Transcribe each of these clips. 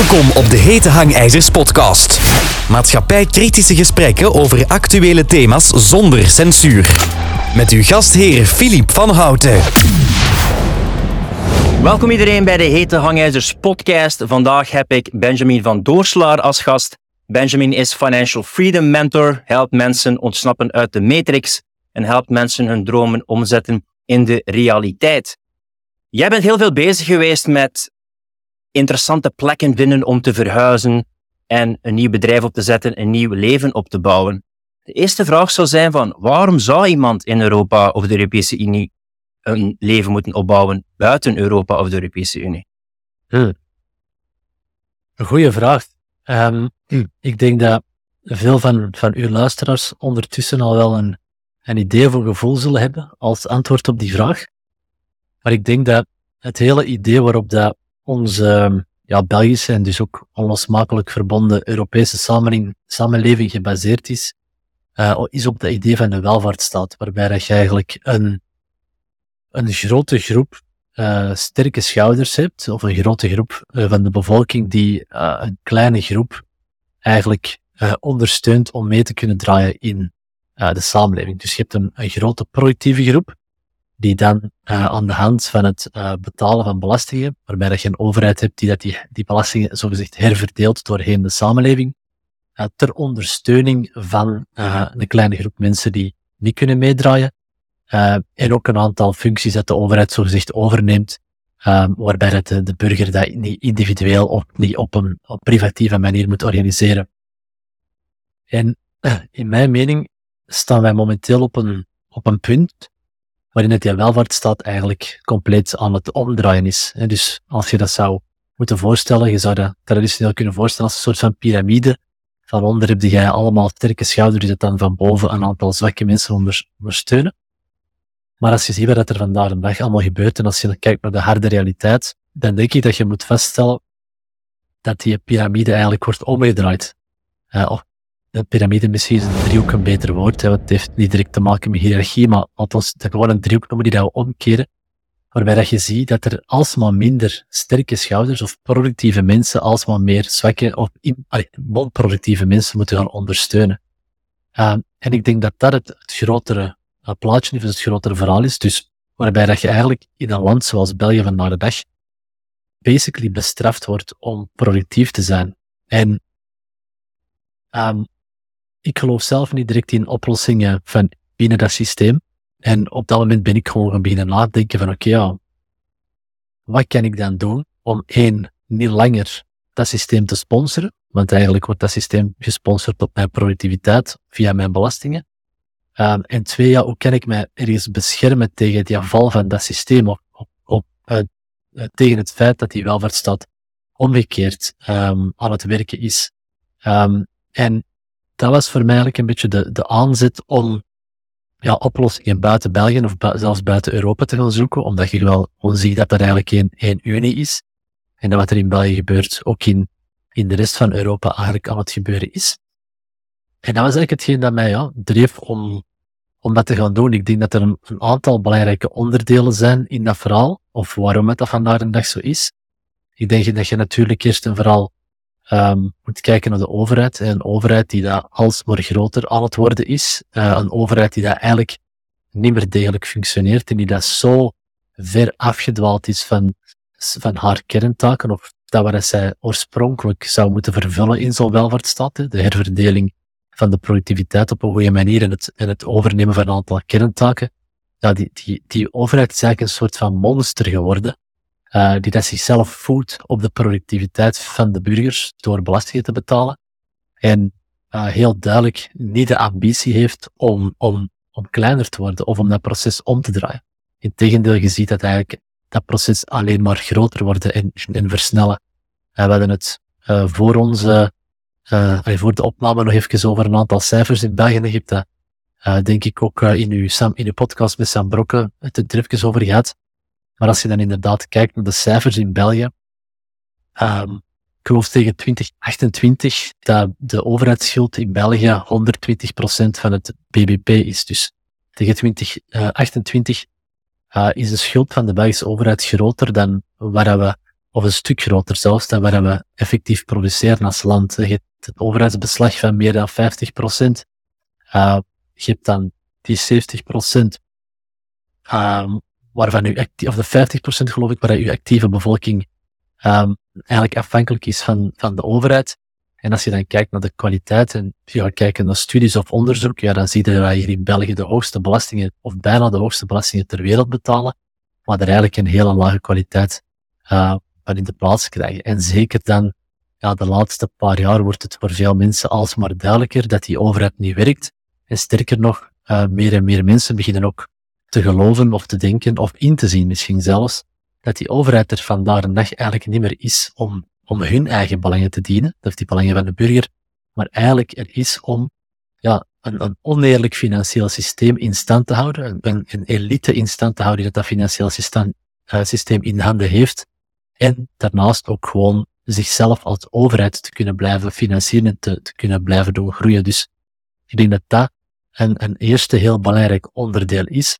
Welkom op de Hete Hangijzers podcast. Maatschappij-kritische gesprekken over actuele thema's zonder censuur. Met uw gastheer Filip van Houten. Welkom iedereen bij de Hete Hangijzers podcast. Vandaag heb ik Benjamin van Doorslaar als gast. Benjamin is Financial Freedom Mentor, helpt mensen ontsnappen uit de matrix en helpt mensen hun dromen omzetten in de realiteit. Jij bent heel veel bezig geweest met interessante plekken vinden om te verhuizen en een nieuw bedrijf op te zetten, een nieuw leven op te bouwen. De eerste vraag zou zijn van waarom zou iemand in Europa of de Europese Unie een leven moeten opbouwen buiten Europa of de Europese Unie? Hmm. Een goede vraag. Ehm, ik denk dat veel van, van uw luisteraars ondertussen al wel een, een idee of gevoel zullen hebben als antwoord op die vraag. Maar ik denk dat het hele idee waarop dat onze ja, Belgische en dus ook onlosmakelijk verbonden Europese samenleving, samenleving gebaseerd is, uh, is op het idee van de welvaartsstaat, waarbij dat je eigenlijk een, een grote groep uh, sterke schouders hebt, of een grote groep uh, van de bevolking die een kleine groep eigenlijk ondersteunt om mee te kunnen draaien in de samenleving. Dus je hebt een, een grote productieve groep, die dan uh, aan de hand van het uh, betalen van belastingen, waarbij dat je een overheid hebt die dat die, die belastingen zogezegd herverdeelt doorheen de samenleving, uh, ter ondersteuning van een kleine groep mensen die niet kunnen meedraaien. en ook een aantal functies dat de overheid zogezegd overneemt, waarbij het de, de, burger dat niet individueel of niet op een op privatieve manier moet organiseren. En in mijn mening staan wij momenteel op een, op een punt waarin het die welvaartsstaat eigenlijk compleet aan het omdraaien is. Dus als je dat zou moeten voorstellen, je zou dat traditioneel kunnen voorstellen als een soort van piramide. Van onder heb je allemaal sterke schouders die dan van boven een aantal zwakke mensen ondersteunen. Maar als je ziet wat er vandaag de dag allemaal gebeurt en als je kijkt naar de harde realiteit, dan denk ik dat je moet vaststellen dat die piramide eigenlijk wordt omgedraaid. Uh, de piramide misschien is een driehoek een beter woord. Hè, het heeft niet direct te maken met hiërarchie, maar althans, het gewoon een driehoek noemen die dat we omkeren. Waarbij dat je ziet dat er alsmaar minder sterke schouders of productieve mensen alsmaar meer zwakke of non-productieve mensen moeten gaan ondersteunen. Uh, en ik denk dat dat het, het grotere plaatje is, het grotere verhaal is. Dus waarbij dat je eigenlijk in een land zoals België vandaag de dag basically bestraft wordt om productief te zijn. En um, ik geloof zelf niet direct in oplossingen van binnen dat systeem. En op dat moment ben ik gewoon gaan beginnen nadenken van oké, ja, wat kan ik dan doen om één, niet langer dat systeem te sponsoren, want eigenlijk wordt dat systeem gesponsord op mijn productiviteit via mijn belastingen. Um, en twee, ja, hoe kan ik mij ergens beschermen tegen die val van dat systeem op, op uh, tegen het feit dat die welvaartsstaat omgekeerd um, aan het werken is. Um, en dat was voor mij eigenlijk een beetje de, de aanzet om ja, oplossingen buiten België of zelfs buiten Europa te gaan zoeken, omdat je wel ziet dat er eigenlijk één unie is. En dat wat er in België gebeurt, ook in, in de rest van Europa eigenlijk aan het gebeuren is. En dat was eigenlijk hetgeen dat mij ja, dreef om, om dat te gaan doen. Ik denk dat er een, een aantal belangrijke onderdelen zijn in dat verhaal, of waarom het dat vandaag de dag zo is. Ik denk dat je natuurlijk eerst en vooral um, moet kijken naar de overheid. Een overheid die daar alsmaar groter aan het worden is. Uh, een overheid die daar eigenlijk niet meer degelijk functioneert en die dat zo ver afgedwaald is van, van haar kerntaken, of dat wat zij oorspronkelijk zou moeten vervullen in zo'n welvaartsstaat. De herverdeling van de productiviteit op een goede manier en het, en het overnemen van een aantal kerntaken. Ja, die, die, die overheid is eigenlijk een soort van monster geworden uh, die dat zichzelf voedt op de productiviteit van de burgers door belastingen te betalen. En uh, heel duidelijk niet de ambitie heeft om, om, om kleiner te worden of om dat proces om te draaien. Integendeel, je ziet dat eigenlijk dat proces alleen maar groter wordt en, en versnellen. Uh, we hadden het voor onze, voor de opname nog even over een aantal cijfers in België. Dat, uh, denk ik, ook in, uw, Sam, in uw podcast met Sam Brokke het er even over gehad. Maar als je dan inderdaad kijkt naar de cijfers in België, um, ik geloof tegen 2028 dat de overheidsschuld in België 120% van het BBP is. Dus tegen 2028 uh, is de schuld van de Belgische overheid groter dan waar we of een stuk groter zelfs, dan waar we effectief produceren als land. Je hebt het overheidsbeslag van meer dan 50 procent. Uh, je hebt dan die 70 procent, um, waarvan u actief, of de 50 procent geloof ik, waar uw actieve bevolking um, eigenlijk afhankelijk is van, van de overheid. En als je dan kijkt naar de kwaliteit en je gaat kijken naar studies of onderzoek, ja, dan zie je dat wij hier in België de hoogste belastingen, of bijna de hoogste belastingen ter wereld betalen, maar er eigenlijk een hele lage kwaliteit uh, van in de plaats krijgen. En zeker dan, ja, de laatste paar jaar wordt het voor veel mensen alsmaar duidelijker dat die overheid niet werkt. En sterker nog, uh, meer en meer mensen beginnen ook te geloven of te denken of in te zien misschien zelfs, dat die overheid er vandaag een dag eigenlijk niet meer is om om hun eigen belangen te dienen, of die belangen van de burger, maar eigenlijk er is om ja, een, een oneerlijk financieel systeem in stand te houden, een, een elite in stand te houden dat dat financieel systeem, uh, systeem in handen heeft, en daarnaast ook gewoon zichzelf als overheid te kunnen blijven financieren en te, te kunnen blijven doen groeien. Dus ik denk dat dat een, een eerste heel belangrijk onderdeel is.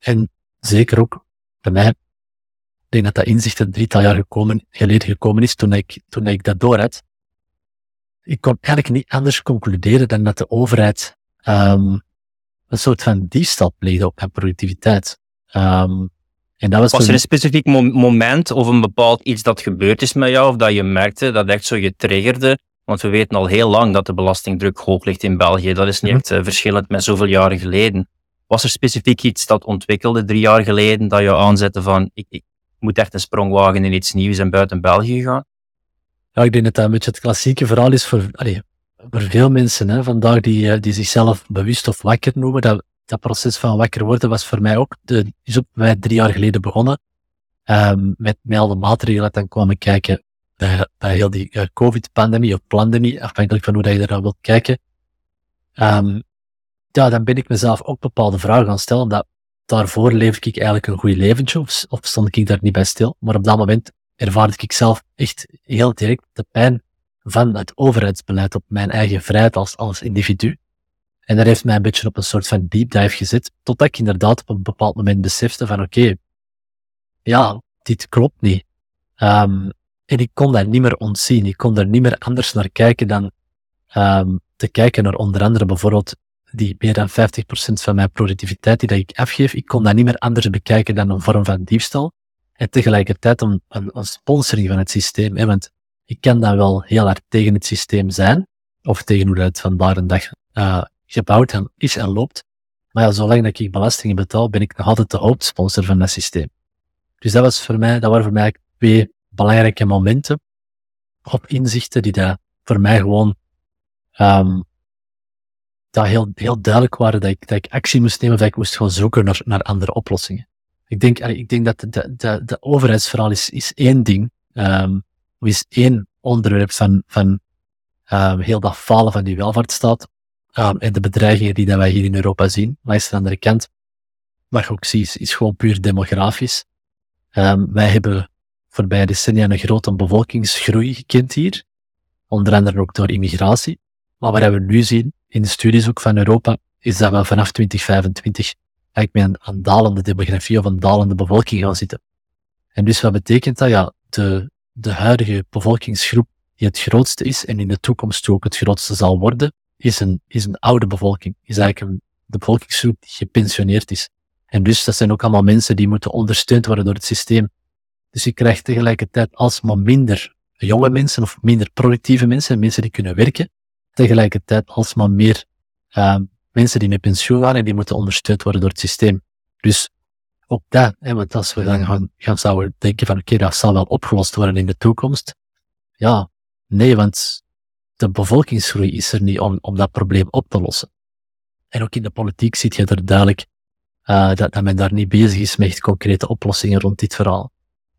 En zeker ook bij mij ik denk dat dat inzicht een drietal jaar gekomen, geleden gekomen is toen ik, toen ik dat door had. Ik kon eigenlijk niet anders concluderen dan dat de overheid um, een soort van diefstal pleegde op mijn productiviteit. Um, en dat was, was er een specifiek moment of een bepaald iets dat gebeurd is met jou, of dat je merkte dat echt zo je triggerde? Want we weten al heel lang dat de belastingdruk hoog ligt in België. Dat is niet mhm. echt uh, verschillend met zoveel jaren geleden. Was er specifiek iets dat ontwikkelde drie jaar geleden dat je aanzette van ik, ik, moet echt een sprong wagen in iets nieuws en buiten België gaan? Ja, ik denk dat dat een beetje het klassieke verhaal is voor, voor veel mensen hè, vandaag die, eh, die zichzelf bewust of wakker noemen. Dat, dat proces van wakker worden was voor mij ook, de, is ook bij drie jaar geleden begonnen. Um, met, met al de maatregelen dan kwamen kijken bij, heel die uh, COVID-pandemie of pandemie, afhankelijk van hoe dat je daar wilt kijken. Um, ja, dan ben ik mezelf ook bepaalde vragen gaan stellen. Dat daarvoor leefde ik eigenlijk een goed leventje, of, stond ik daar niet bij stil. Maar op dat moment ervaarde ik zelf echt heel direct de pijn van het overheidsbeleid op mijn eigen vrijheid als, als individu. En dat heeft mij een beetje op een soort van deep dive gezet, totdat ik inderdaad op een bepaald moment besefte van oké, ja, dit klopt niet. Um, en ik kon dat niet meer ontzien. Ik kon er niet meer anders naar kijken dan um, te kijken naar onder andere bijvoorbeeld die meer dan 50% van mijn productiviteit die dat ik afgeef, ik kon dat niet meer anders bekijken dan een vorm van diefstal. En tegelijkertijd een, een, sponsoring van het systeem. Hè, want ik kan dan wel heel hard tegen het systeem zijn, of tegen hoe het vandaag een dag uh, gebouwd en, is en loopt. Maar ja, zolang dat ik belastingen betaal, ben ik nog altijd de hoofdsponsor van dat systeem. Dus dat, was voor mij, dat waren voor mij twee belangrijke momenten op inzichten die daar voor mij gewoon um, dat heel, heel duidelijk waren dat ik, dat ik actie moest nemen, dat ik moest gaan zoeken naar, naar andere oplossingen. Ik denk, ik denk dat de, de, de overheidsverhaal is, is één ding, um, is één onderwerp van, van um, heel dat falen van die welvaartsstaat um, en de bedreigingen die dat wij hier in Europa zien. Aan de andere kant, wat je ook ziet, is, is gewoon puur demografisch. Wij hebben voorbij decennia een grote bevolkingsgroei gekend hier, onder andere ook door immigratie. Maar wat we nu zien, in de studies ook van Europa, is dat we vanaf 2025 eigenlijk met een, dalende demografie of een dalende bevolking gaan zitten. En dus wat betekent dat? Ja, de, de huidige bevolkingsgroep die het grootste is en in de toekomst ook het grootste zal worden, is een, is een oude bevolking. Is eigenlijk een, de bevolkingsgroep die gepensioneerd is. En dus dat zijn ook allemaal mensen die moeten ondersteund worden door het systeem. Dus je krijgt tegelijkertijd alsmaar minder jonge mensen of minder productieve mensen, mensen die kunnen werken, tegelijkertijd alsmaar meer uh, mensen die met pensioen gaan en die moeten ondersteund worden door het systeem. Dus ook dat, hè, want als we dan gaan, gaan zouden denken van oké, dat zal wel opgelost worden in de toekomst. Ja, nee, want de bevolkingsgroei is er niet om, om dat probleem op te lossen. En ook in de politiek ziet je er duidelijk uh, dat, dat men daar niet bezig is met concrete oplossingen rond dit verhaal.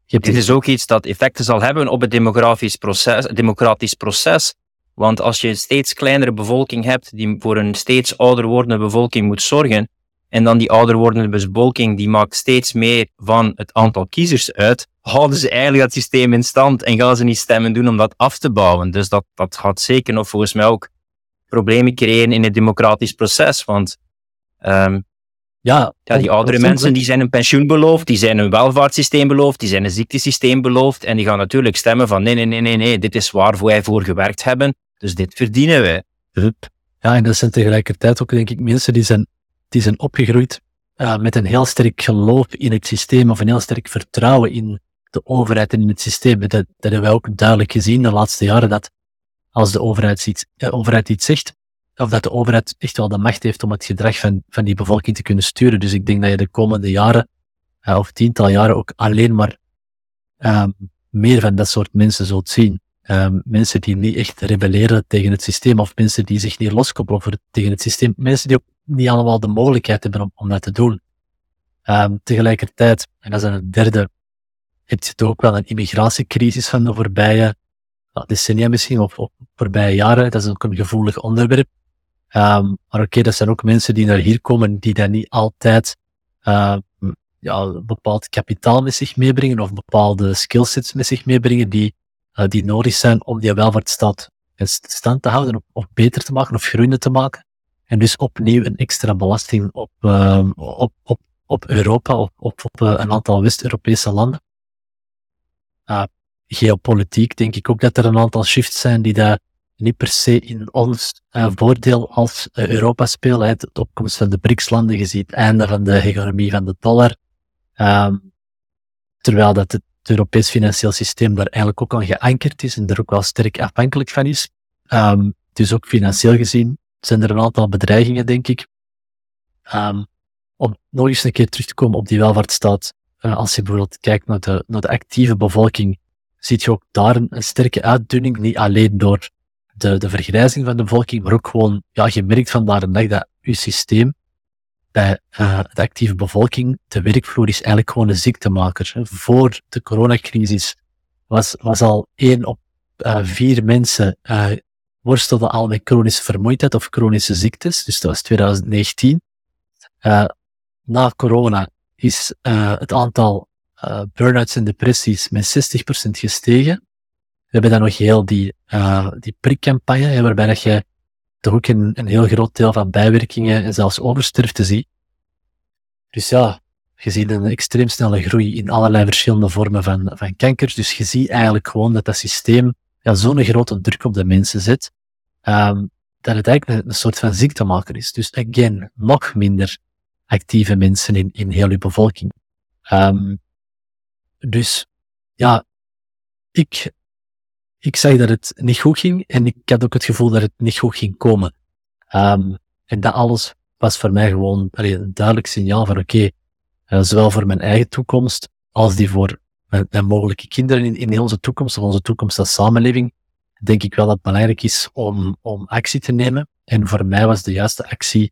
Dit is ook iets dat effecten zal hebben op het demografisch proces, democratisch proces. Want als je een steeds kleinere bevolking hebt die voor een steeds ouder wordende bevolking moet zorgen, en dan die ouder wordende bevolking die maakt steeds meer van het aantal kiezers uit, houden ze eigenlijk dat systeem in stand en gaan ze niet stemmen doen om dat af te bouwen. Dus dat, dat gaat zeker nog volgens mij ook problemen creëren in het democratisch proces. Want um, Ja, Ja, die oudere mensen die zijn een pensioen beloofd, die zijn een welvaartssysteem beloofd, die zijn een ziektesysteem beloofd en die gaan natuurlijk stemmen van nee, nee, nee, nee, nee, dit is waar wij voor gewerkt hebben, dus dit verdienen wij. Ja, en dat zijn tegelijkertijd ook, denk ik, mensen die zijn, die zijn opgegroeid uh, met een heel sterk geloof in het systeem of een heel sterk vertrouwen in de overheid en in het systeem. Dat, dat hebben wij ook duidelijk gezien de laatste jaren, dat als de overheid iets, de overheid iets zegt, of dat de overheid echt wel de macht heeft om het gedrag van, van die bevolking te kunnen sturen. Dus ik denk dat je de komende jaren, uh, of tiental jaren, ook alleen maar um, meer van dat soort mensen zult zien. Um, mensen die niet echt rebelleren tegen het systeem, of mensen die zich niet loskoppelen voor tegen het systeem. Mensen die ook niet allemaal de mogelijkheid hebben om, om dat te doen. Um, tegelijkertijd, en dat is dan het derde, heb je toch ook wel een immigratiecrisis van de voorbije nou, decennia misschien, of, voorbije jaren. Dat is ook een gevoelig onderwerp. Um, maar oké, dat zijn ook mensen die naar hier komen, die dan niet altijd ja, bepaald kapitaal met zich meebrengen of bepaalde skillsets met zich meebrengen die, die nodig zijn om die welvaartsstaat in stand te houden of, beter te maken of groeiender te maken. En dus opnieuw een extra belasting op, uh, op, op, op Europa of op, op een aantal West-Europese landen. Uh, geopolitiek denk ik ook dat er een aantal shifts zijn die daar niet per se in ons uh, voordeel als Europa spelen. Hè. De opkomst van de BRICS-landen, je ziet het einde van de hegemonie van de dollar. Um, terwijl dat het Europees financieel systeem daar eigenlijk ook aan geankerd is en er ook wel sterk afhankelijk van is. Dus ook financieel gezien zijn er een aantal bedreigingen, denk ik. Um, om nog eens een keer terug te komen op die welvaartsstaat, uh, als je bijvoorbeeld kijkt naar de, naar de actieve bevolking, ziet je ook daar een, een sterke uitdunning, niet alleen door de, de vergrijzing van de bevolking, maar ook gewoon, ja, je merkt vandaag de dag dat je systeem bij uh, de actieve bevolking, de werkvloer is eigenlijk gewoon een ziektemaker. Voor de coronacrisis was, was al één op uh, vier mensen uh, worstelde al met chronische vermoeidheid of chronische ziektes, dus dat was 2019. na corona is het aantal burn-outs en depressies met 60% gestegen. We hebben dan nog heel die, die prikcampagne, waarbij dat je toch ook een, heel groot deel van bijwerkingen en zelfs oversterfte ziet. Dus ja, je ziet een extreem snelle groei in allerlei verschillende vormen van, van kankers. Dus je ziet eigenlijk gewoon dat dat systeem ja, zo'n grote druk op de mensen zet, um, dat het eigenlijk een, soort van ziektemaker is. Dus again, nog minder actieve mensen in, in heel uw bevolking. Um, dus ja, ik ik zag dat het niet goed ging en ik had ook het gevoel dat het niet goed ging komen. Um, en dat alles was voor mij gewoon een duidelijk signaal van oké, uh, zowel voor mijn eigen toekomst als die voor mijn, mijn mogelijke kinderen in, in onze toekomst of onze toekomst als samenleving, denk ik wel dat het belangrijk is om, om actie te nemen. En voor mij was de juiste actie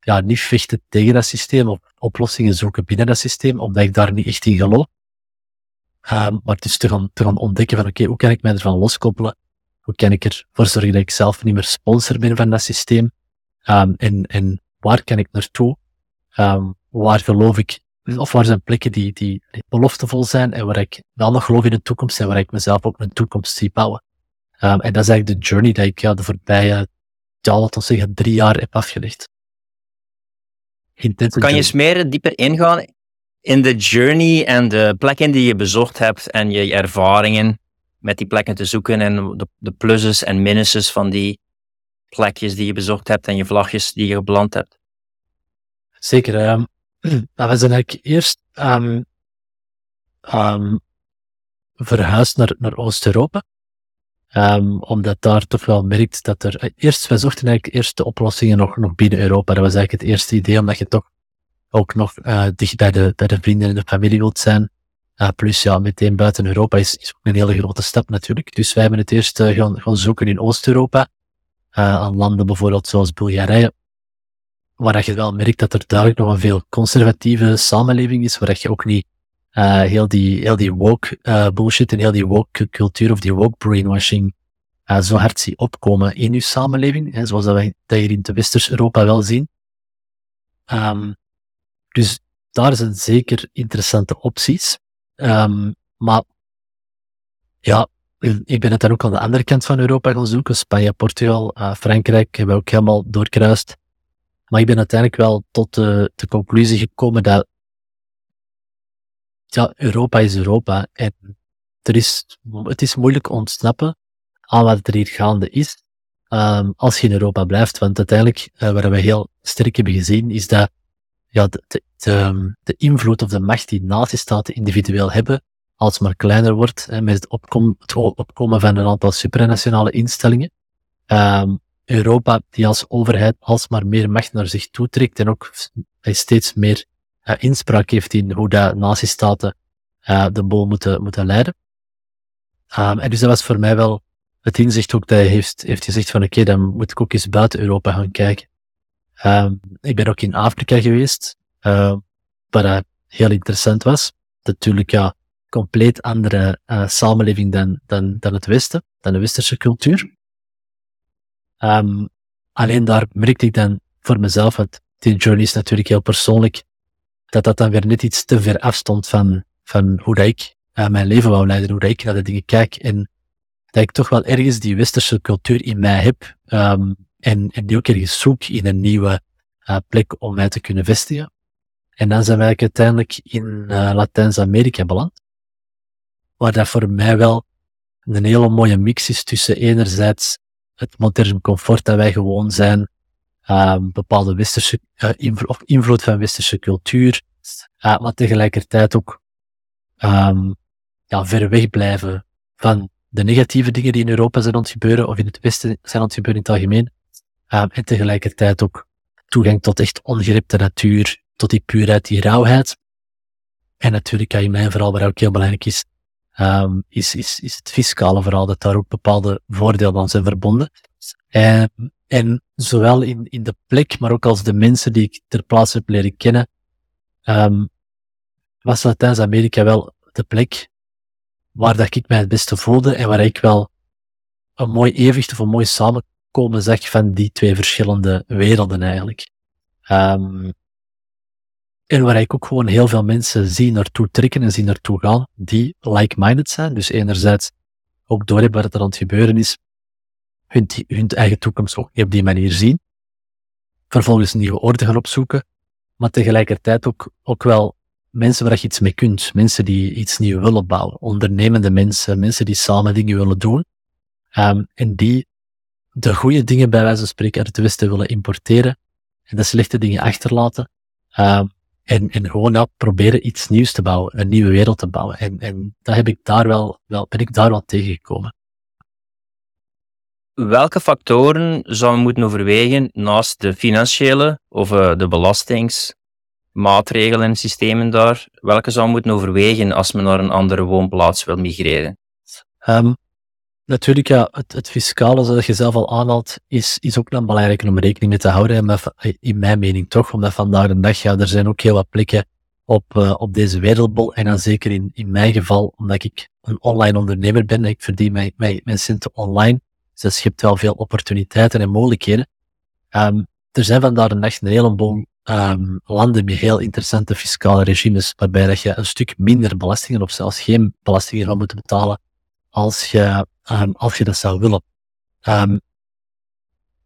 ja, niet vechten tegen dat systeem of oplossingen zoeken binnen dat systeem, omdat ik daar niet echt in geloof. Um, maar het is te gaan, te gaan ontdekken van, oké, okay, hoe kan ik mij ervan loskoppelen? Hoe kan ik ervoor zorgen dat ik zelf niet meer sponsor ben van dat systeem? Um, en, en waar kan ik naartoe? Um, waar geloof ik, of waar zijn plekken die, die, beloftevol zijn en waar ik wel nog geloof in de toekomst en waar ik mezelf ook een toekomst zie bouwen? en dat is eigenlijk de journey die ik ja, de voorbije, ja, laten we zeggen, drie jaar heb afgelegd. Intense kan je eens meer dieper ingaan in de journey en de plekken die je bezocht hebt en je ervaringen met die plekken te zoeken en de, de plusses en minuses van die plekjes die je bezocht hebt en je vlagjes die je geplant hebt? Zeker. Um, we zijn eigenlijk eerst um, um, verhuisd naar, naar Oost-Europa. Omdat daar toch wel merkt dat er... Eh, eerst, wij zochten eigenlijk eerst de oplossingen nog, nog binnen Europa. Dat was eigenlijk het eerste idee, omdat je toch ook nog uh, dicht bij de, bij de vrienden en de familie wilt zijn. Plus ja, meteen buiten Europa is, is ook een hele grote stap natuurlijk. Dus wij hebben het eerst uh, gaan, gaan zoeken in Oost-Europa. aan landen bijvoorbeeld zoals Bulgarije. Waar je wel merkt dat er duidelijk nog een veel conservatieve samenleving is. Waar je ook niet heel, die, heel die woke bullshit en heel die woke cultuur of die woke brainwashing zo hard ziet opkomen in uw samenleving. Hè, zoals dat wij dat hier in de Westers-Europa wel zien. Um, dus daar zijn zeker interessante opties. Um, maar ja, ik ben het dan ook aan de andere kant van Europa gaan zoeken. Spanje, Portugal, uh, Frankrijk hebben we ook helemaal doorkruist. Maar ik ben uiteindelijk wel tot de, conclusie gekomen dat ja, Europa is Europa. En er is, het is moeilijk ontsnappen aan wat er hier gaande is. Um, als je in Europa blijft. Want uiteindelijk, uh, wat we heel sterk hebben gezien, is dat ja, de, de, de, invloed of de macht die nazistaten individueel hebben, alsmaar kleiner wordt, hè, met het, opkom, het opkomen van een aantal supranationale instellingen. Um, Europa, die als overheid alsmaar meer macht naar zich toetrekt en ook steeds meer uh, inspraak heeft in hoe de nazistaten uh, de boel moeten, moeten leiden. Um, en dus dat was voor mij wel het inzicht ook dat hij heeft, heeft gezegd van oké, dan moet ik ook eens buiten Europa gaan kijken. Um, ik ben ook in Afrika geweest, uh, wat uh, heel interessant was. Natuurlijk ja, compleet andere uh, samenleving dan, dan, dan het Westen, dan de westerse cultuur. Um, alleen daar merkte ik dan voor mezelf, want die journey is natuurlijk heel persoonlijk, dat dat dan weer net iets te ver afstond van, van hoe dat ik uh, mijn leven wou leiden, hoe dat ik naar de dingen kijk. En dat ik toch wel ergens die westerse cultuur in mij heb. En, en die ook ergens zoek in een nieuwe uh, plek om mij te kunnen vestigen. En dan zijn wij uiteindelijk in uh, Latijns-Amerika beland. Waar dat voor mij wel een hele mooie mix is tussen enerzijds het moderne comfort dat wij gewoon zijn, uh, bepaalde westerse uh, invloed, of invloed van westerse cultuur, maar tegelijkertijd ook um, ja, ver weg blijven van de negatieve dingen die in Europa zijn ontgebeuren, of in het Westen zijn ontgebeuren in het algemeen. Um, en tegelijkertijd ook toegang tot echt ongerepte natuur, tot die puurheid, die rauwheid. En natuurlijk, ja, in mijn verhaal, wat ook heel belangrijk is, um, is, is, is het fiscale verhaal, dat daar ook bepaalde voordelen aan zijn verbonden. En, en zowel in, in de plek, maar ook als de mensen die ik ter plaatse heb leren kennen, was Latijns-Amerika wel de plek waar dat ik mij het beste voelde en waar ik wel een mooi evenwicht of een mooi samenkomen zag van die twee verschillende werelden eigenlijk. Um, en waar ik ook gewoon heel veel mensen zie naartoe trekken en zie naartoe gaan, die like-minded zijn. Dus enerzijds ook doorhebben wat er aan het gebeuren is, hun, hun eigen toekomst ook op die manier zien. Vervolgens een nieuwe orde gaan opzoeken, maar tegelijkertijd ook, ook wel mensen waar je iets mee kunt. Mensen die iets nieuws willen bouwen. Ondernemende mensen, mensen die samen dingen willen doen. Um, en die de goede dingen bij wijze van spreken uit het Westen willen importeren en de slechte dingen achterlaten. Um, en, en gewoon ja, proberen iets nieuws te bouwen, een nieuwe wereld te bouwen. En, en dat heb ik daar wel, wel, ben ik daar wel tegengekomen. Welke factoren zouden we moeten overwegen naast de financiële of uh, de belastingsmaatregelen en systemen daar? Welke zouden we moeten overwegen als men naar een andere woonplaats wil migreren? Um, Natuurlijk, ja, het, fiscale, zoals je zelf al aanhaalt, is, is ook dan belangrijk om rekening mee te houden. in mijn mening toch, omdat vandaag de dag, ja, er zijn ook heel wat plekken op, uh, op deze wereldbol. En dan zeker in, in mijn geval, omdat ik een online ondernemer ben, ik verdien mijn, mijn, mijn centen online. Dus je hebt wel veel opportuniteiten en mogelijkheden. Um, er zijn vandaag de dag een heleboel um, landen met heel interessante fiscale regimes, waarbij dat je een stuk minder belastingen of zelfs geen belastingen zou moeten betalen als je um, als je dat zou willen. Um,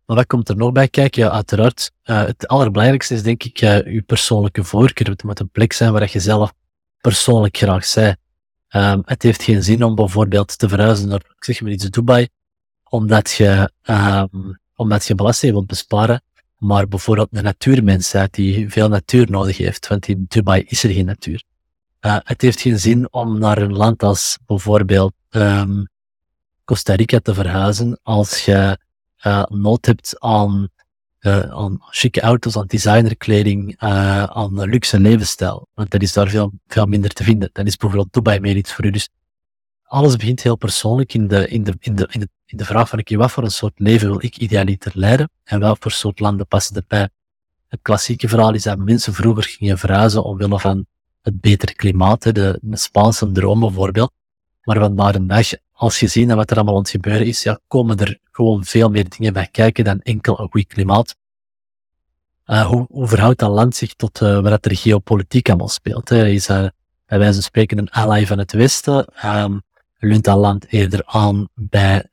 maar wat komt er nog bij kijken? Ja, uiteraard, uh, het allerbelangrijkste is denk ik uh, je persoonlijke voorkeur. Het moet een plek zijn waar je zelf persoonlijk graag zij. Um, het heeft geen zin om bijvoorbeeld te verhuizen naar, ik zeg maar iets, Dubai, omdat je, omdat je belasting wilt besparen, maar bijvoorbeeld een natuurmens bent die veel natuur nodig heeft, want in Dubai is er geen natuur. Uh, het heeft geen zin om naar een land als bijvoorbeeld Costa Rica te verhuizen als je uh, nood hebt aan, uh, aan chique auto's, aan designerkleding, uh, aan luxe levensstijl. Want dat is daar veel, veel minder te vinden. Dan is bijvoorbeeld Dubai meer iets voor u. Dus alles begint heel persoonlijk in de, in de, in de, in de, vraag van, okay, wat voor een soort leven wil ik idealiter leiden en welk voor soort landen passen erbij. Het klassieke verhaal is dat mensen vroeger gingen verhuizen omwille van het betere klimaat, de, de Spaanse droom bijvoorbeeld. Maar vandaag een dag als je ziet wat er allemaal aan het gebeuren is, ja, komen er gewoon veel meer dingen bij kijken dan enkel een goed klimaat. Uh, hoe, hoe verhoudt dat land zich tot uh, wat er geopolitiek allemaal speelt? Hè? Is uh, bij wijze van spreken een ally van het Westen? Um, leunt dat land eerder aan bij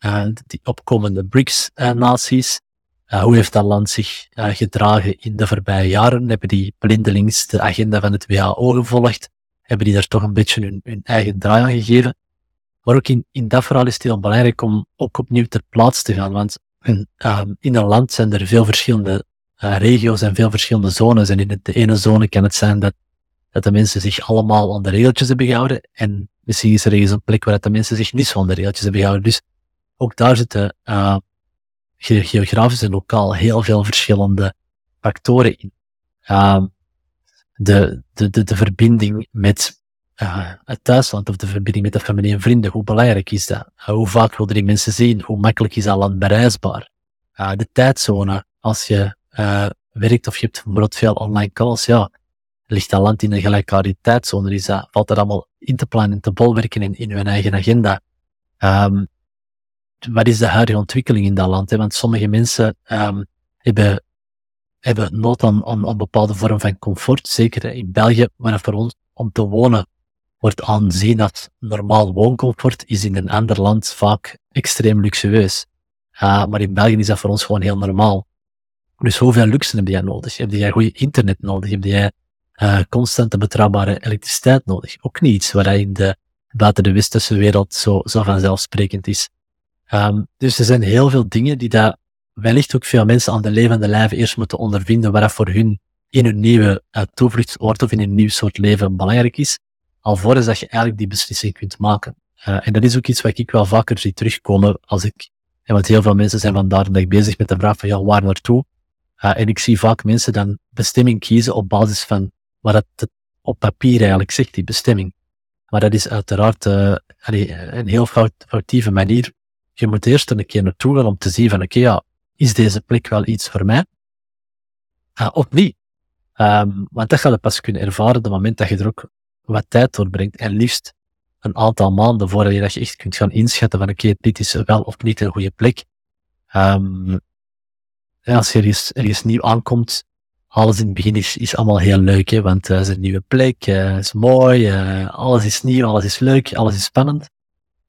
die opkomende BRICS-naties? hoe heeft dat land zich gedragen in de voorbije jaren? Hebben die blindelings de agenda van het WHO gevolgd? Hebben die daar toch een beetje hun eigen draai aan gegeven? Maar ook in, in dat verhaal is het heel belangrijk om ook opnieuw ter plaatse te gaan. Want in, ehm, in een land zijn er veel verschillende uh, regio's en veel verschillende zones. En in de ene zone kan het zijn dat, dat de mensen zich allemaal aan de regeltjes hebben gehouden. En misschien is er ergens een plek waar de mensen zich niet zo aan de regeltjes hebben gehouden. Dus ook daar zitten uh, geografisch en lokaal heel veel verschillende factoren in. Uh, de, de, de, de verbinding met het thuisland of de verbinding met de familie en vrienden, hoe belangrijk is dat? Hoe vaak willen die mensen zien? Hoe makkelijk is dat land bereisbaar? De tijdzone, als je werkt of je hebt bijvoorbeeld veel online calls, ja, ligt dat land in een gelijkaardige tijdzone, is dat, valt dat allemaal in te plannen en te bolwerken in, in hun eigen agenda. Um, wat is de huidige ontwikkeling in dat land? Hè? Want sommige mensen um, hebben, hebben nood aan, aan, een bepaalde vorm van comfort, zeker in België, maar voor ons om te wonen wordt aanzien dat normaal wooncomfort is in een ander land vaak extreem luxueus. Maar in België is dat voor ons gewoon heel normaal. Dus hoeveel luxe heb jij nodig? Heb jij goede internet nodig? Heb jij uh, constante betrouwbare elektriciteit nodig? Ook niet iets waar in de buiten de westerse wereld zo, zo vanzelfsprekend is. Um, dus er zijn heel veel dingen die daar wellicht ook veel mensen aan de levende lijve eerst moeten ondervinden, waar voor hun in hun nieuwe uh, toevluchtsoord of in een nieuw soort leven belangrijk is, alvorens dat je eigenlijk die beslissing kunt maken. Uh, en dat is ook iets wat ik wel vaker zie terugkomen als ik, en want heel veel mensen zijn ik bezig met de vraag van ja, waar naartoe? Uh, en ik zie vaak mensen dan bestemming kiezen op basis van wat het op papier eigenlijk zegt, die bestemming. Maar dat is uiteraard een heel fout, foutieve manier. Je moet eerst een keer naartoe gaan om te zien van oké, ja, is deze plek wel iets voor mij? Of niet? Um, want dat ga je pas kunnen ervaren op het moment dat je er ook wat tijd doorbrengt. En liefst een aantal maanden voordat je, dat je echt kunt gaan inschatten van oké, okay, dit is wel of niet een goede plek. Um, als je ergens, nieuw aankomt, alles in het begin is, is allemaal heel leuk, hè, want het is een nieuwe plek, uh, het is mooi, uh, alles is nieuw, alles is leuk, alles is spannend.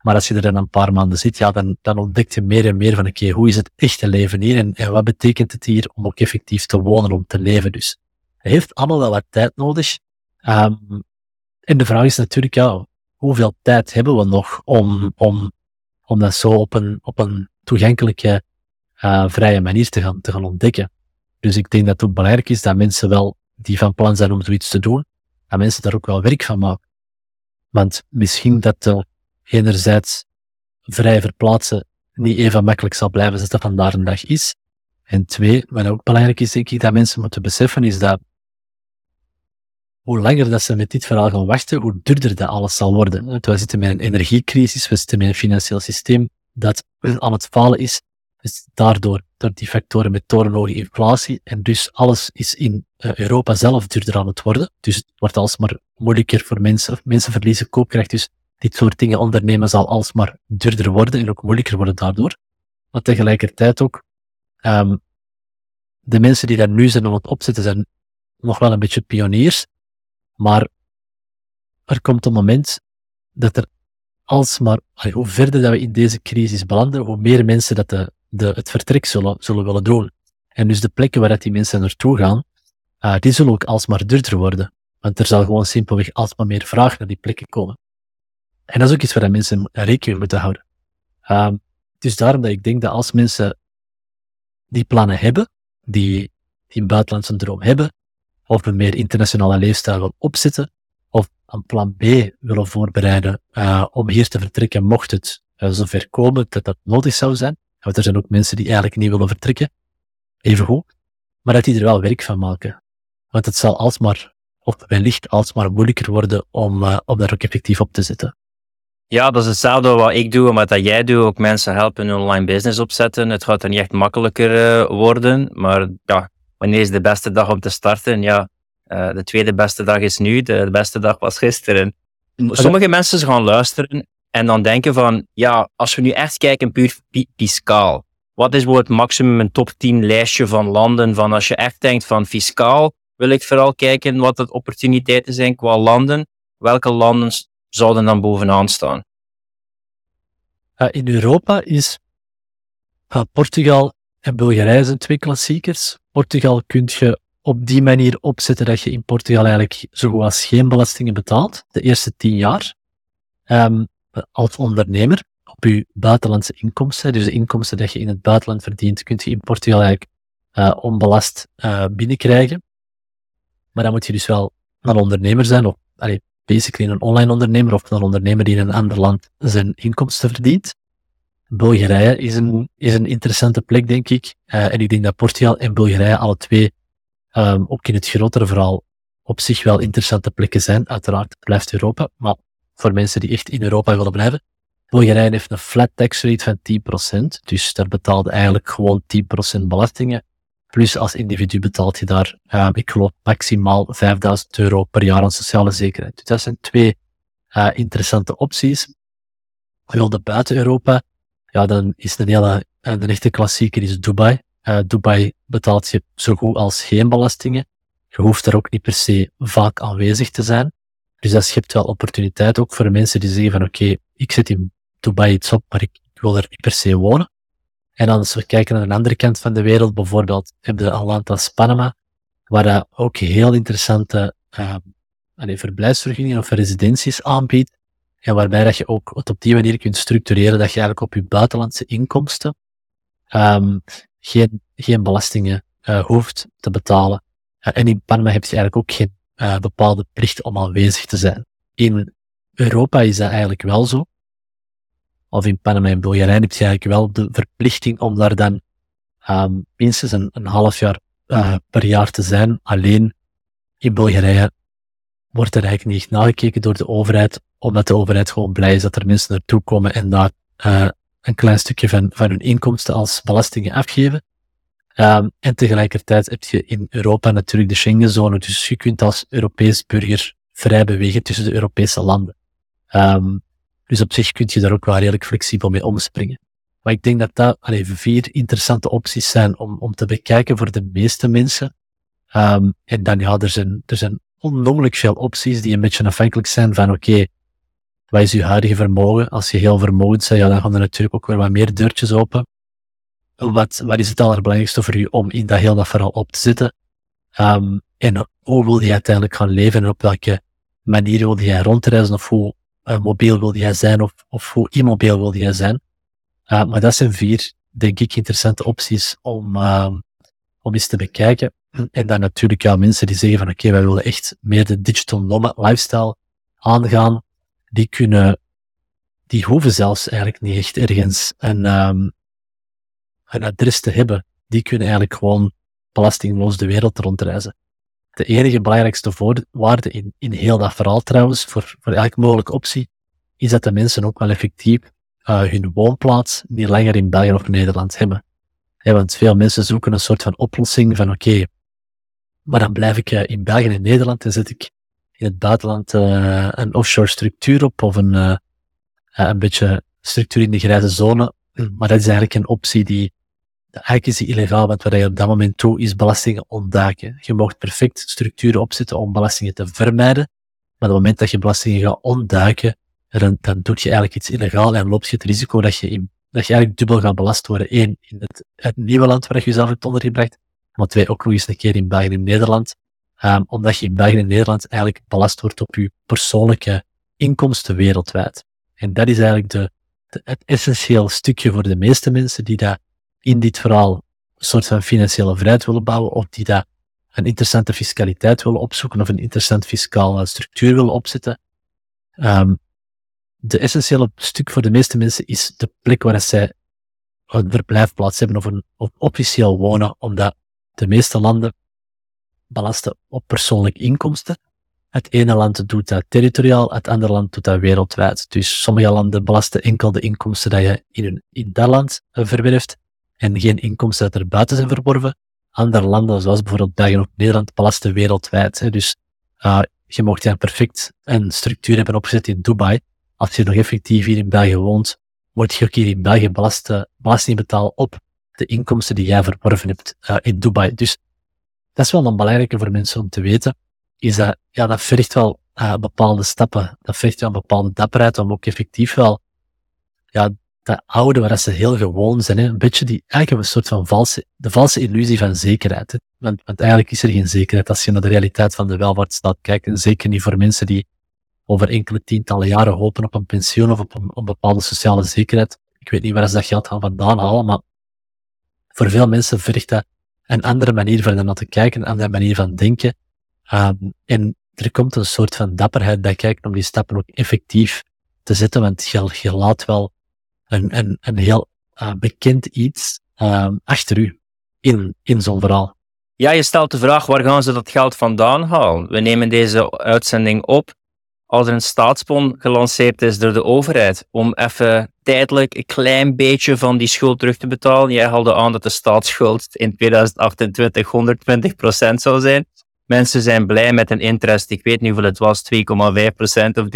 Maar als je er dan een paar maanden zit, ja, dan, dan ontdek je meer en meer van, oké, okay, hoe is het echte leven hier en, en wat betekent het hier om ook effectief te wonen, om te leven dus heeft allemaal wel wat tijd nodig. Um, en de vraag is natuurlijk, ja, hoeveel tijd hebben we nog om, om, om dat zo op een, op een toegankelijke, uh, vrije manier te gaan, te gaan ontdekken. Dus ik denk dat het ook belangrijk is dat mensen wel, die van plan zijn om zoiets te doen, dat mensen daar ook wel werk van maken. Want misschien dat uh, enerzijds vrij verplaatsen niet even makkelijk zal blijven als dat vandaag een dag is. En twee, wat ook belangrijk is, denk ik, dat mensen moeten beseffen, is dat hoe langer dat ze met dit verhaal gaan wachten, hoe duurder dat alles zal worden. Want we zitten met een energiecrisis, we zitten met een financieel systeem dat aan het falen is. Dus daardoor, door die factoren met torenhoge inflatie, en dus alles is in uh, Europa zelf duurder aan het worden. Dus het wordt alsmaar moeilijker voor mensen, mensen verliezen koopkracht, dus dit soort dingen ondernemen zal alsmaar duurder worden en ook moeilijker worden daardoor. Maar tegelijkertijd ook, um, de mensen die daar nu zijn aan het opzetten, zijn nog wel een beetje pioniers, maar er komt een moment dat er alsmaar, hoe verder dat we in deze crisis belanden, hoe meer mensen dat de, de, het vertrek zullen, zullen willen doen. En dus de plekken waar dat die mensen naartoe gaan, uh, die zullen ook alsmaar duurder worden. Want er zal gewoon simpelweg alsmaar meer vraag naar die plekken komen. En dat is ook iets waar mensen rekening moeten houden. Uh, dus daarom dat ik denk dat als mensen die plannen hebben, die, die een buitenlandse droom hebben, of een meer internationale leefstijl wil opzetten, of een plan B willen voorbereiden uh, om hier te vertrekken, mocht het uh, zover komen dat dat nodig zou zijn. Want er zijn ook mensen die eigenlijk niet willen vertrekken, even goed, maar dat die er wel werk van maken. Want het zal alsmaar, of wellicht alsmaar moeilijker worden om, uh, om daar ook effectief op te zetten. Ja, dat is hetzelfde wat ik doe en wat dat jij doet. Ook mensen helpen een online business opzetten. Het gaat er niet echt makkelijker worden, maar ja, wanneer is de beste dag om te starten? Ja, uh, de tweede beste dag is nu, de, beste dag was gisteren. Sommige mensen gaan luisteren en dan denken van, ja, als we nu echt kijken puur fiscaal, wat is het maximum een top 10 lijstje van landen van als je echt denkt van fiscaal, wil ik vooral kijken wat de opportuniteiten zijn qua landen, welke landen zouden dan bovenaan staan? In Europa is Portugal en Bulgarije zijn twee klassiekers. Portugal kun je op die manier opzetten dat je in Portugal eigenlijk zo goed als geen belastingen betaalt, de eerste tien jaar, um, als ondernemer op je buitenlandse inkomsten. Dus de inkomsten dat je in het buitenland verdient, kun je in Portugal eigenlijk uh, onbelast uh, binnenkrijgen. Maar dan moet je dus wel een ondernemer zijn, of allee, basically een online ondernemer, of een ondernemer die in een ander land zijn inkomsten verdient. Bulgarije is een, is een interessante plek, denk ik. Uh, en ik denk dat Portugal en Bulgarije alle twee, um, ook in het grotere verhaal, op zich wel interessante plekken zijn. Uiteraard blijft Europa, maar voor mensen die echt in Europa willen blijven. Bulgarije heeft een flat tax rate van 10%, dus daar betaalde eigenlijk gewoon 10% belastingen. Plus als individu betaalt je daar, uh, ik geloof, maximaal 5000 euro per jaar aan sociale zekerheid. Dus dat zijn twee uh, interessante opties. Wilde buiten Europa, ja, dan is de hele, de echte klassieker is Dubai. Uh, Dubai betaalt je zo goed als geen belastingen. Je hoeft daar ook niet per se vaak aanwezig te zijn. Dus dat schept wel opportuniteit ook voor mensen die zeggen van oké, ik zet in Dubai iets op, maar ik wil er niet per se wonen. En dan als we kijken naar de andere kant van de wereld, bijvoorbeeld we een land als Panama, waar dat ook heel interessante uh, verblijfsvergunningen of residenties aanbiedt. En waarbij dat je ook op die manier kunt structureren dat je eigenlijk op je buitenlandse inkomsten um, geen, belastingen uh, hoeft te betalen. Uh, en in Panama heb je eigenlijk ook geen uh, bepaalde plicht om aanwezig te zijn. In Europa is dat eigenlijk wel zo. Of in Panama en Bulgarije heb je eigenlijk wel de verplichting om daar dan um, minstens een, een half jaar per jaar te zijn. Alleen in Bulgarije wordt er eigenlijk niet nagekeken door de overheid, omdat de overheid gewoon blij is dat er mensen naartoe komen en daar uh, een klein stukje van, van hun inkomsten als belastingen afgeven. Um, en tegelijkertijd heb je in Europa natuurlijk de Schengenzone, dus je kunt als Europees burger vrij bewegen tussen de Europese landen. Um, dus op zich kun je daar ook wel redelijk flexibel mee omspringen. Maar ik denk dat dat allee, vier interessante opties zijn om, om te bekijken voor de meeste mensen. Um, en dan ja, er zijn, er zijn onnoemelijk veel opties die een beetje afhankelijk zijn van oké, wat is je huidige vermogen? Als je heel vermogend bent, ja, dan gaan er natuurlijk ook weer wat meer deurtjes open. Wat, wat is het allerbelangrijkste voor je om in dat heel dat verhaal op te zitten? Um, en hoe wil je uiteindelijk gaan leven en op welke manier wil je rondreizen of hoe uh, mobiel wil jij zijn of, of hoe immobiel wil jij zijn? Uh, maar dat zijn vier, denk ik, interessante opties om, uh, om eens te bekijken. En dan natuurlijk ja, mensen die zeggen van oké, wij willen echt meer de digital nomad lifestyle aangaan. Die kunnen, die hoeven zelfs eigenlijk niet echt ergens een, um, een adres te hebben. Die kunnen eigenlijk gewoon belastingloos de wereld rondreizen. De enige belangrijkste voorwaarde in, in heel dat verhaal trouwens, voor, voor elke mogelijke optie, is dat de mensen ook wel effectief uh, hun woonplaats niet langer in België of Nederland hebben. want veel mensen zoeken een soort van oplossing van oké, maar dan blijf ik uh, in België en Nederland en zet ik in het buitenland uh, een offshore structuur op of een, een beetje structuur in de grijze zone. Maar dat is eigenlijk een optie die eigenlijk is illegaal, want wat je op dat moment doet, is belastingen ontduiken. Je mag perfect structuren opzetten om belastingen te vermijden, maar op het moment dat je belastingen gaat ontduiken, dan, dan doe je eigenlijk iets illegaal en loop je het risico dat je, in, dat je eigenlijk dubbel gaat belast worden. Eén, in het, het nieuwe land waar je jezelf hebt ondergebracht, maar twee, ook nog eens een keer in België en Nederland, um, omdat je in België en Nederland eigenlijk belast wordt op je persoonlijke inkomsten wereldwijd. En dat is eigenlijk de, het essentieel stukje voor de meeste mensen die dat in dit verhaal een soort van financiële vrijheid willen bouwen, of die daar een interessante fiscaliteit willen opzoeken, of een interessante fiscale structuur willen opzetten. Um, de essentiële stuk voor de meeste mensen is de plek waar zij een verblijfplaats hebben of een of officieel wonen, omdat de meeste landen belasten op persoonlijke inkomsten. Het ene land doet dat territoriaal, het andere land doet dat wereldwijd. Dus sommige landen belasten enkel de inkomsten die je in, in dat land verwerft en geen inkomsten dat er buiten zijn verworven. Andere landen, zoals bijvoorbeeld België of Nederland, belasten wereldwijd. Dus uh, je mocht ja perfect een structuur hebben opgezet in Dubai. Als je nog effectief hier in België woont, moet je ook hier in België belasten, belasting betalen op de inkomsten die jij verworven hebt uh, in Dubai. Dus dat is wel een belangrijke voor mensen om te weten. Is dat, ja, dat vergt wel uh, bepaalde stappen. Dat vergt wel een bepaalde dapperheid om ook effectief wel ja, dat oude waar ze heel gewoon zijn. Hè? Een beetje die, eigenlijk een soort van valse, de valse illusie van zekerheid. Want, want eigenlijk is er geen zekerheid als je naar de realiteit van de welvaartsstaat kijkt. En zeker niet voor mensen die over enkele tientallen jaren hopen op een pensioen of op een, op bepaalde sociale zekerheid. Ik weet niet waar ze dat geld gaan vandaan halen, maar voor veel mensen vergt dat een andere manier van naar te kijken, een andere manier van denken. Um, en er komt een soort van dapperheid bij kijken om die stappen ook effectief te zetten, want je, laat wel een, een, een heel uh, bekend iets uh, achter u in, in zo'n verhaal. Ja, je stelt de vraag, waar gaan ze dat geld vandaan halen? We nemen deze uitzending op als er een staatsbon gelanceerd is door de overheid om even tijdelijk een klein beetje van die schuld terug te betalen. Jij haalde aan dat de staatsschuld in 2028 120% zou zijn. Mensen zijn blij met een interest, ik weet niet hoeveel het was, 2,5% of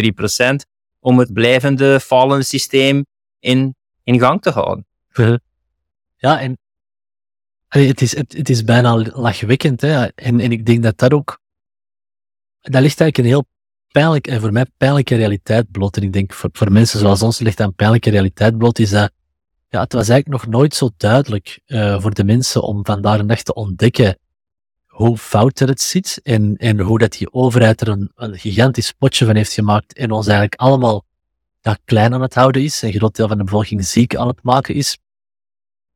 3%, om het blijvende falende systeem in, in gang te houden. Ja, en het, is, het, het is bijna lachwekkend. Hè? En, en ik denk dat dat ook, dat ligt eigenlijk een heel pijnlijk, en voor mij pijnlijke realiteit bloot. En ik denk voor, mensen zoals ons ligt dat een pijnlijke realiteit bloot, is dat ja, het was eigenlijk nog nooit zo duidelijk uh, voor de mensen om vandaag een dag te ontdekken hoe fout er het zit en, en hoe dat die overheid er een, een gigantisch potje van heeft gemaakt en ons eigenlijk allemaal ja, klein aan het houden is, een groot deel van de bevolking ziek aan het maken is,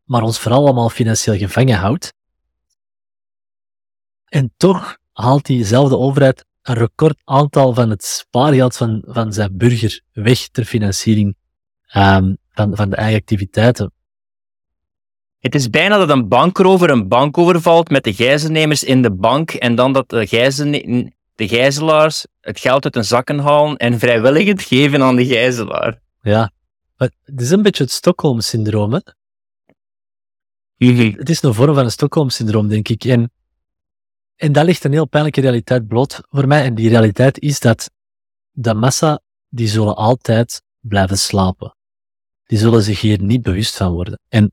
maar ons vooral allemaal financieel gevangen houdt. En toch haalt diezelfde overheid een record aantal van het spaargeld van, van zijn burger weg ter financiering um, van, van de eigen activiteiten. Het is bijna dat een bankrover een bank overvalt met de gijzelnemers in de bank en dan dat de, gijzel, de gijzelaars het geld uit hun zakken halen en vrijwillig het geven aan de gijzelaar. Ja, het is een beetje het Stockholm-syndroom. Hè? Het is een vorm van een Stockholm-syndroom, denk ik. En en dat ligt een heel pijnlijke realiteit bloot voor mij. En die realiteit is dat de massa, die zullen altijd blijven slapen. Die zullen zich hier niet bewust van worden. En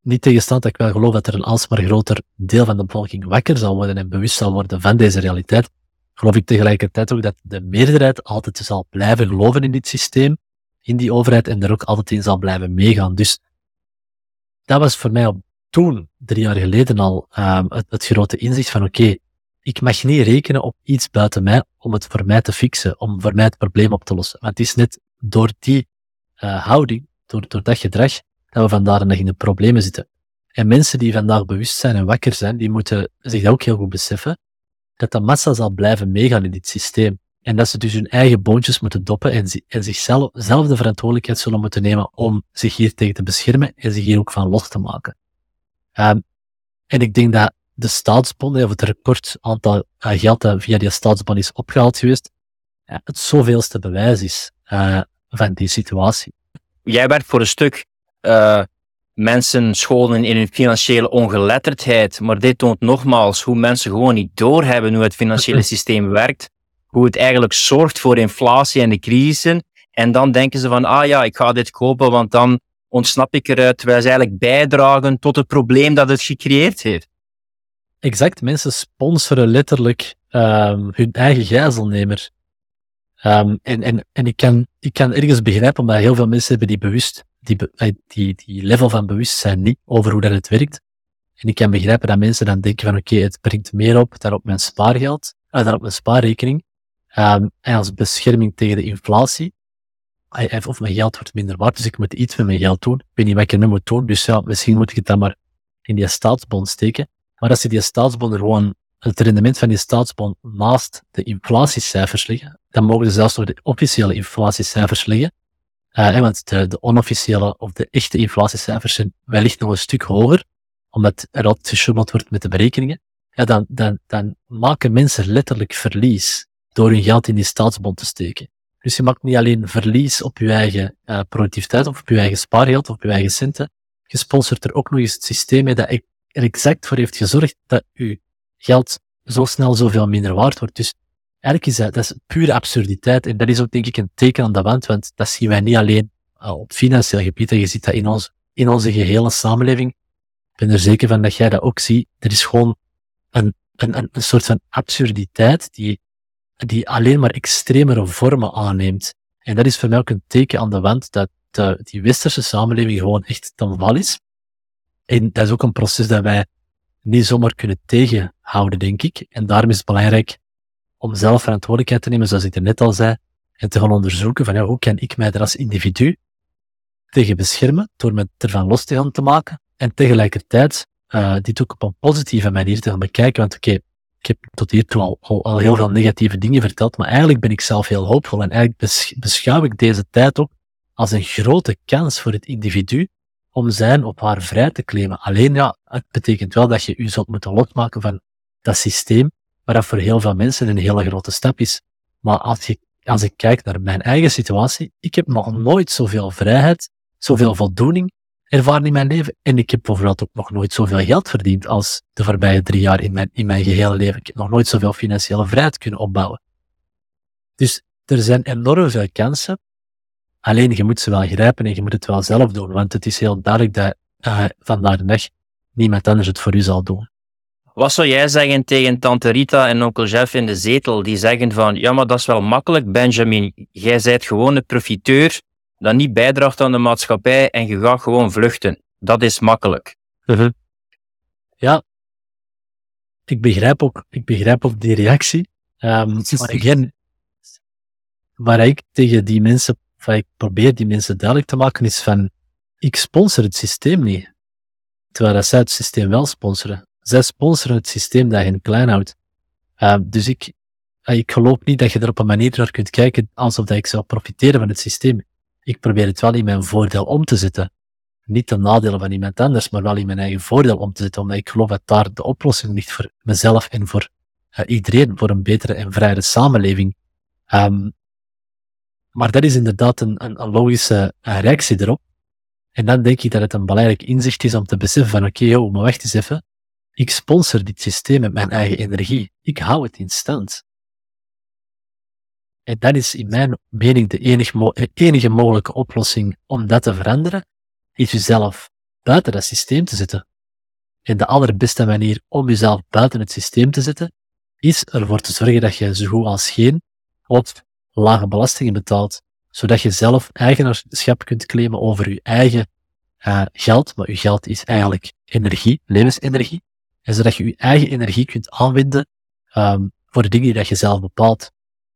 niet tegenstand dat ik wel geloof dat er een alsmaar groter deel van de bevolking wakker zal worden en bewust zal worden van deze realiteit, geloof ik tegelijkertijd ook dat de meerderheid altijd zal blijven geloven in dit systeem, in die overheid en er ook altijd in zal blijven meegaan. Dus dat was voor mij op toen, drie jaar geleden al, um, het, het, grote inzicht van oké, ik mag niet rekenen op iets buiten mij om het voor mij te fixen, om voor mij het probleem op te lossen. Want het is net door die uh, houding, door, dat gedrag, dat we vandaag nog in de problemen zitten. En mensen die vandaag bewust zijn en wakker zijn, die moeten zich ook heel goed beseffen dat de massa zal blijven meegaan in dit systeem. En dat ze dus hun eigen boontjes moeten doppen en, en zichzelf zelf de verantwoordelijkheid zullen moeten nemen om zich hier tegen te beschermen en zich hier ook van los te maken. Um, en ik denk dat de staatsbond, of het record aantal uh, geld dat via die staatsbond is opgehaald geweest, ja, het zoveelste bewijs is uh, van die situatie. Jij werkt voor een stuk uh, mensen scholen in hun financiële ongeletterdheid, maar dit toont nogmaals hoe mensen gewoon niet doorhebben hoe het financiële systeem werkt, hoe het eigenlijk zorgt voor inflatie en de crisissen. En dan denken ze van, ah ja, ik ga dit kopen, want dan ontsnap ik eruit, terwijl ze eigenlijk bijdragen tot het probleem dat het gecreëerd heeft. Exact, mensen sponsoren letterlijk um, hun eigen gijzelnemer. Um, en en, en ik, kan, ik kan ergens begrijpen, omdat heel veel mensen hebben die bewust, die, eh, die, die level van bewustzijn niet over hoe dat het werkt. En ik kan begrijpen dat mensen dan denken van oké, het brengt meer op dan op mijn spaargeld, uh, dan op mijn spaarrekening. Um, en als bescherming tegen de inflatie of mijn geld wordt minder waard, dus ik moet iets met mijn geld doen. Ik weet niet wat ik ermee moet doen, dus ja, misschien moet ik het dan maar in die staatsbond steken. Maar als je die staatsbond gewoon, het rendement van die staatsbond naast de inflatiecijfers leggen, dan mogen ze zelfs nog de officiële inflatiecijfers leggen. Uh, want de, de, onofficiële of de echte inflatiecijfers zijn wellicht nog een stuk hoger, omdat er altijd geschummeld wordt met de berekeningen. Ja, dan, dan, dan maken mensen letterlijk verlies door hun geld in die staatsbond te steken. Dus je maakt niet alleen verlies op je eigen uh, productiviteit of op je eigen spaargeld of op je eigen centen. Je sponsort er ook nog eens het systeem mee dat er exact voor heeft gezorgd dat je geld zo snel zoveel minder waard wordt. Dus eigenlijk is dat, is pure absurditeit. En dat is ook denk ik een teken aan de wand, want dat zien wij niet alleen uh, op financieel gebied. En je ziet dat in, in onze gehele samenleving. Ik ben er zeker van dat jij dat ook ziet. Er is gewoon een, een, een soort van absurditeit die die alleen maar extremere vormen aanneemt. En dat is voor mij ook een teken aan de wand dat, de, die westerse samenleving gewoon echt ten val is. En dat is ook een proces dat wij niet zomaar kunnen tegenhouden, denk ik. En daarom is het belangrijk om zelf verantwoordelijkheid te nemen, zoals ik er net al zei, en te gaan onderzoeken van ja, hoe kan ik mij er als individu tegen beschermen door me ervan los te gaan te maken en tegelijkertijd uh, dit ook op een positieve manier te gaan bekijken. Want oké, ik heb tot hiertoe al, al, al, heel veel negatieve dingen verteld, maar eigenlijk ben ik zelf heel hoopvol en eigenlijk beschouw ik deze tijd ook als een grote kans voor het individu om zijn op haar vrij te claimen. Alleen ja, het betekent wel dat je u zult moeten losmaken van dat systeem, waar dat voor heel veel mensen een hele grote stap is. Maar als, je, als ik kijk naar mijn eigen situatie, ik heb nog nooit zoveel vrijheid, zoveel voldoening ervaren in mijn leven. En ik heb bijvoorbeeld ook nog nooit zoveel geld verdiend als de voorbije drie jaar in mijn, in mijn gehele leven. Ik heb nog nooit zoveel financiële vrijheid kunnen opbouwen. Dus er zijn enorm veel kansen. Alleen je moet ze wel grijpen en je moet het wel zelf doen. Want het is heel duidelijk dat uh, vandaag de dag niemand anders het voor u zal doen. Wat zou jij zeggen tegen tante Rita en onkel Jeff in de zetel, die zeggen van, ja, maar dat is wel makkelijk, Benjamin. Jij zijt gewoon een profiteur dat niet bijdraagt aan de maatschappij en je gaat gewoon vluchten. Dat is makkelijk. Mhm. Ja, ik begrijp ook, ik begrijp ook die reactie. Um, maar again, waar ik tegen die mensen, waar ik probeer die mensen duidelijk te maken, is van, ik sponsor het systeem niet. Terwijl dat zij het systeem wel sponsoren. Zij sponsoren het systeem dat hen klein houdt. Uh, dus ik, ik geloof niet dat je er op een manier naar kunt kijken alsof dat ik zou profiteren van het systeem. Ik probeer het wel in mijn voordeel om te zetten. Niet ten nadele van iemand anders, maar wel in mijn eigen voordeel om te zetten, omdat ik geloof dat daar de oplossing ligt voor mezelf en voor uh, iedereen, voor een betere en vrijere samenleving. Um, maar dat is inderdaad een, een, een logische uh, reactie erop. En dan denk ik dat het een belangrijk inzicht is om te beseffen van oké, okay, maar wacht eens even. Ik sponsor dit systeem met mijn eigen energie. Ik hou het in stand. En dat is in mijn mening de enige, enige mogelijke oplossing om dat te veranderen, is jezelf buiten dat systeem te zetten. En de allerbeste manier om jezelf buiten het systeem te zetten, is ervoor te zorgen dat je zo goed als geen op lage belastingen betaalt, zodat je zelf eigenaarschap kunt claimen over je eigen uh, geld, maar je geld is eigenlijk energie, levensenergie, en zodat je je eigen energie kunt aanwenden um, voor de dingen die je zelf bepaalt.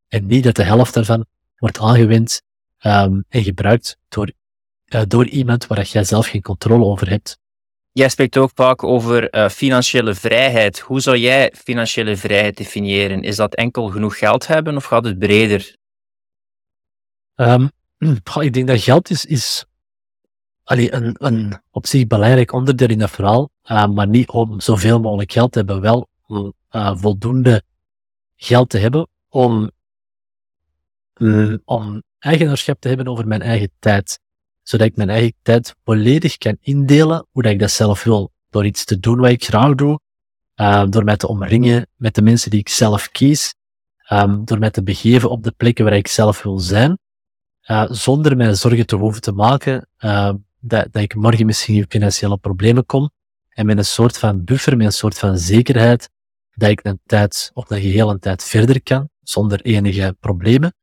En niet dat de helft daarvan wordt aangewend um, en gebruikt door, uh, door iemand waar jij zelf geen controle over hebt. Jij spreekt ook vaak over uh, financiële vrijheid. Hoe zou jij financiële vrijheid definiëren? Is dat enkel genoeg geld hebben of gaat het breder? Um, ik denk dat geld is, is allee, een, een op zich belangrijk onderdeel in dat verhaal, uh, maar niet om zoveel mogelijk geld te hebben, wel uh, voldoende geld te hebben om uh, om eigenaarschap te hebben over mijn eigen tijd. Zodat ik mijn eigen tijd volledig kan indelen hoe dat ik dat zelf wil. Door iets te doen wat ik graag doe, uh, door mij te omringen met de mensen die ik zelf kies, um, door mij te begeven op de plekken waar ik zelf wil zijn, uh, zonder mij zorgen te hoeven te maken dat, dat ik morgen misschien in financiële problemen kom, en met een soort van buffer, met een soort van zekerheid, dat ik een tijd, of een gehele tijd verder kan, zonder enige problemen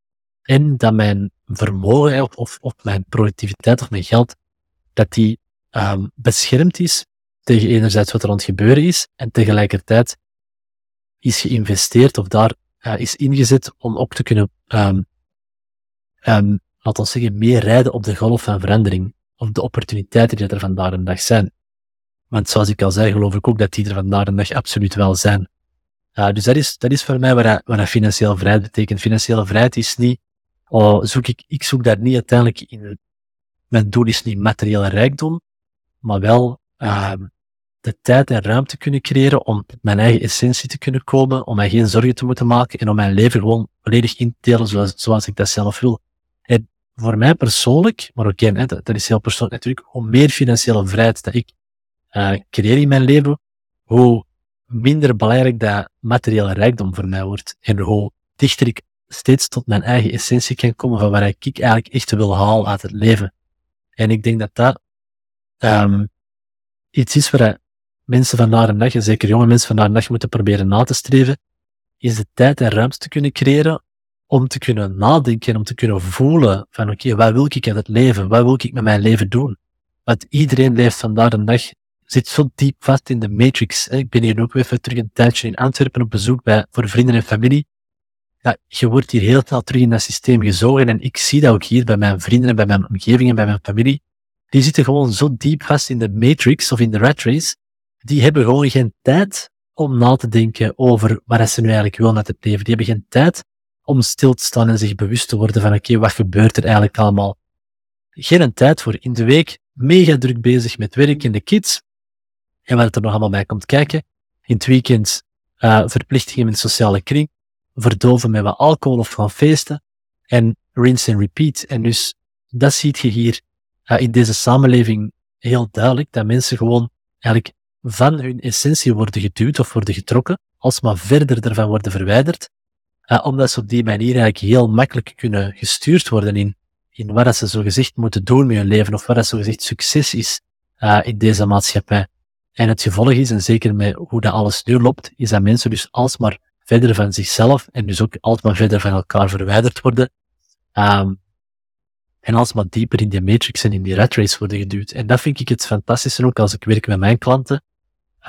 en dat mijn vermogen of, of mijn productiviteit of mijn geld, dat die um, beschermd is tegen enerzijds wat er aan het gebeuren is en tegelijkertijd is geïnvesteerd of daar uh, is ingezet om ook te kunnen, um, um, laten we zeggen, meer rijden op de golf van verandering of de opportuniteiten die er vandaag de dag zijn. Want zoals ik al zei, geloof ik ook dat die er vandaag de dag absoluut wel zijn. Uh, dus dat is, dat is voor mij wat, wat financiële vrijheid betekent. Financiële vrijheid is niet Oh, zoek ik, ik zoek daar niet uiteindelijk in. Mijn doel is niet materiële rijkdom, maar wel uh, de tijd en ruimte kunnen creëren om mijn eigen essentie te kunnen komen, om mij geen zorgen te moeten maken en om mijn leven gewoon volledig in te delen zoals, zoals ik dat zelf wil. En voor mij persoonlijk, maar ook dat, is heel persoonlijk natuurlijk, hoe meer financiële vrijheid dat ik uh, creëer in mijn leven, hoe minder belangrijk dat materiële rijkdom voor mij wordt en hoe dichter ik steeds tot mijn eigen essentie kan komen van waar ik eigenlijk echt wil halen uit het leven. En ik denk dat dat um, iets is waar mensen vandaag de dag, en zeker jonge mensen vandaag de dag, moeten proberen na te streven, is de tijd en ruimte te kunnen creëren om te kunnen nadenken en om te kunnen voelen van oké, wat wil ik in het leven? Wat wil ik met mijn leven doen? Want iedereen leeft vandaag de dag, zit zo diep vast in de matrix. Ik ben hier ook even terug een tijdje in Antwerpen op bezoek bij, voor vrienden en familie. Ja, je wordt hier heel snel terug in dat systeem gezogen en ik zie dat ook hier bij mijn vrienden en bij mijn omgeving en bij mijn familie. Die zitten gewoon zo diep vast in de matrix of in de rat race. Die hebben gewoon geen tijd om na te denken over wat ze nu eigenlijk willen met het leven. Die hebben geen tijd om stil te staan en zich bewust te worden van oké, wat gebeurt er eigenlijk allemaal? Geen tijd voor. In de week mega druk bezig met werk en de kids. En wat er nog allemaal bij komt kijken. In het weekend uh, verplichtingen met sociale kring. Verdoven met wat alcohol of van feesten. En rinse and repeat. En dus dat ziet je hier uh, in deze samenleving heel duidelijk. Dat mensen gewoon eigenlijk van hun essentie worden geduwd of worden getrokken. Alsmaar verder ervan worden verwijderd. Uh, omdat ze op die manier eigenlijk heel makkelijk kunnen gestuurd worden in, in wat ze zo gezegd moeten doen met hun leven of wat dat zo gezegd succes is uh, in deze maatschappij. En het gevolg is, en zeker met hoe dat alles nu loopt, is dat mensen dus alsmaar verder van zichzelf en dus ook alsmaar verder van elkaar verwijderd worden. Um, en alsmaar dieper in die matrix en in die rat race worden geduwd. En dat vind ik het fantastische ook als ik werk met mijn klanten.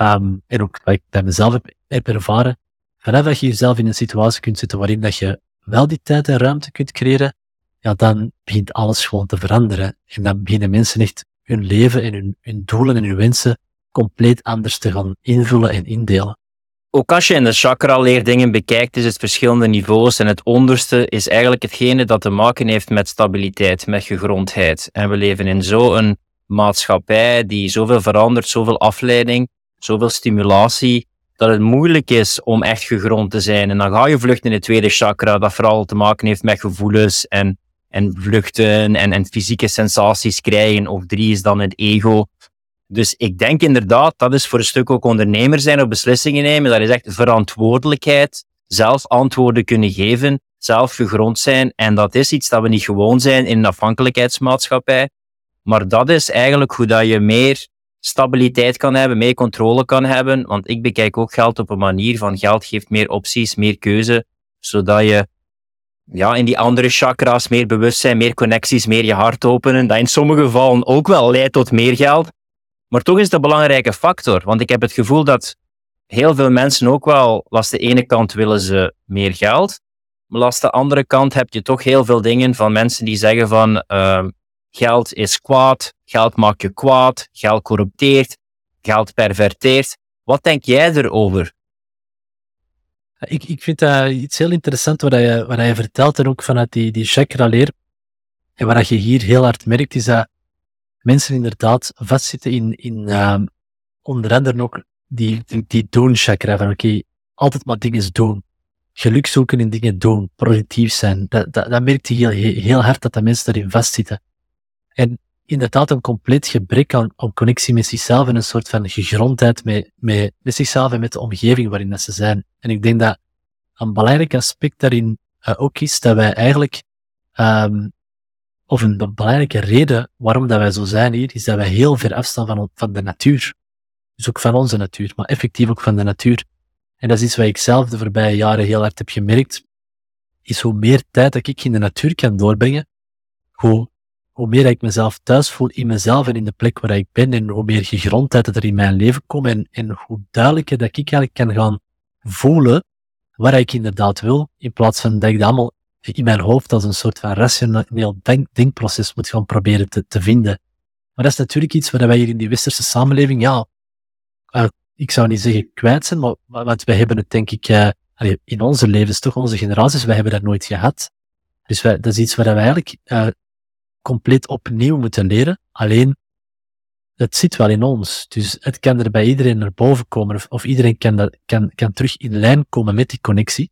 Um, en ook wat ik bij mezelf heb, heb ervaren vanaf dat je jezelf in een situatie kunt zetten waarin dat je wel die tijd en ruimte kunt creëren, ja, dan begint alles gewoon te veranderen. En dan beginnen mensen echt hun leven en hun, hun doelen en hun wensen compleet anders te gaan invullen en indelen. Ook als je in de chakra-leerdingen bekijkt, is het verschillende niveaus. En het onderste is eigenlijk hetgene dat te maken heeft met stabiliteit, met gegrondheid. En we leven in zo'n maatschappij die zoveel verandert, zoveel afleiding, zoveel stimulatie, dat het moeilijk is om echt gegrond te zijn. En dan ga je vluchten in het tweede chakra, dat vooral te maken heeft met gevoelens en, en vluchten en, en fysieke sensaties krijgen. Of drie is dan het ego. Dus ik denk inderdaad, dat is voor een stuk ook ondernemer zijn of beslissingen nemen. Dat is echt verantwoordelijkheid, zelf antwoorden kunnen geven, zelf gegrond zijn. En dat is iets dat we niet gewoon zijn in een afhankelijkheidsmaatschappij. Maar dat is eigenlijk hoe dat je meer stabiliteit kan hebben, meer controle kan hebben. Want ik bekijk ook geld op een manier van geld geeft meer opties, meer keuze, zodat je ja, in die andere chakra's meer bewustzijn, meer connecties, meer je hart openen. Dat in sommige gevallen ook wel leidt tot meer geld. Maar toch is het een belangrijke factor, want ik heb het gevoel dat heel veel mensen ook wel, langs de ene kant willen ze meer geld, maar langs de andere kant heb je toch heel veel dingen van mensen die zeggen van uh, Geld is kwaad, geld maakt je kwaad, geld corrupteert, geld perverteert. Wat denk jij erover? Ik, ik vind dat iets heel interessants wat je, wat vertelt en ook vanuit die, die chakra-leer. En wat je hier heel hard merkt, is dat mensen inderdaad vastzitten in, in uh, onder andere ook die, die, die doen-chakra. Van oké, altijd maar dingen doen. Geluk zoeken in dingen doen. Productief zijn. Dat, dat, dat merkt je heel, heel hard dat de mensen daarin vastzitten. En inderdaad een compleet gebrek aan, aan connectie met zichzelf en een soort van gegrondheid met, met, met zichzelf en met de omgeving waarin dat ze zijn. En ik denk dat een belangrijk aspect daarin uh, ook is dat wij eigenlijk, um, of een belangrijke reden waarom dat wij zo zijn hier, is dat wij heel ver afstaan van, van de natuur. Dus ook van onze natuur, maar effectief ook van de natuur. En dat is iets wat ik zelf de voorbije jaren heel hard heb gemerkt, is hoe meer tijd dat ik in de natuur kan doorbrengen, hoe hoe meer ik mezelf thuis voel in mezelf en in de plek waar ik ben, en hoe meer gegrondheid er in mijn leven komt, en, en hoe duidelijker dat ik eigenlijk kan gaan voelen waar ik inderdaad wil, in plaats van dat ik dat allemaal in mijn hoofd als een soort van rationeel denk, denkproces moet gaan proberen te, te vinden. Maar dat is natuurlijk iets waar wij hier in die westerse samenleving, ja, uh, ik zou niet zeggen kwijt zijn, maar, want wij hebben het denk ik, uh, in onze levens, toch onze generaties, wij hebben dat nooit gehad. Dus wij, dat is iets waar wij eigenlijk uh, compleet opnieuw moeten leren. Alleen, het zit wel in ons. Dus het kan er bij iedereen naar boven komen, of, iedereen kan, kan, kan terug in lijn komen met die connectie.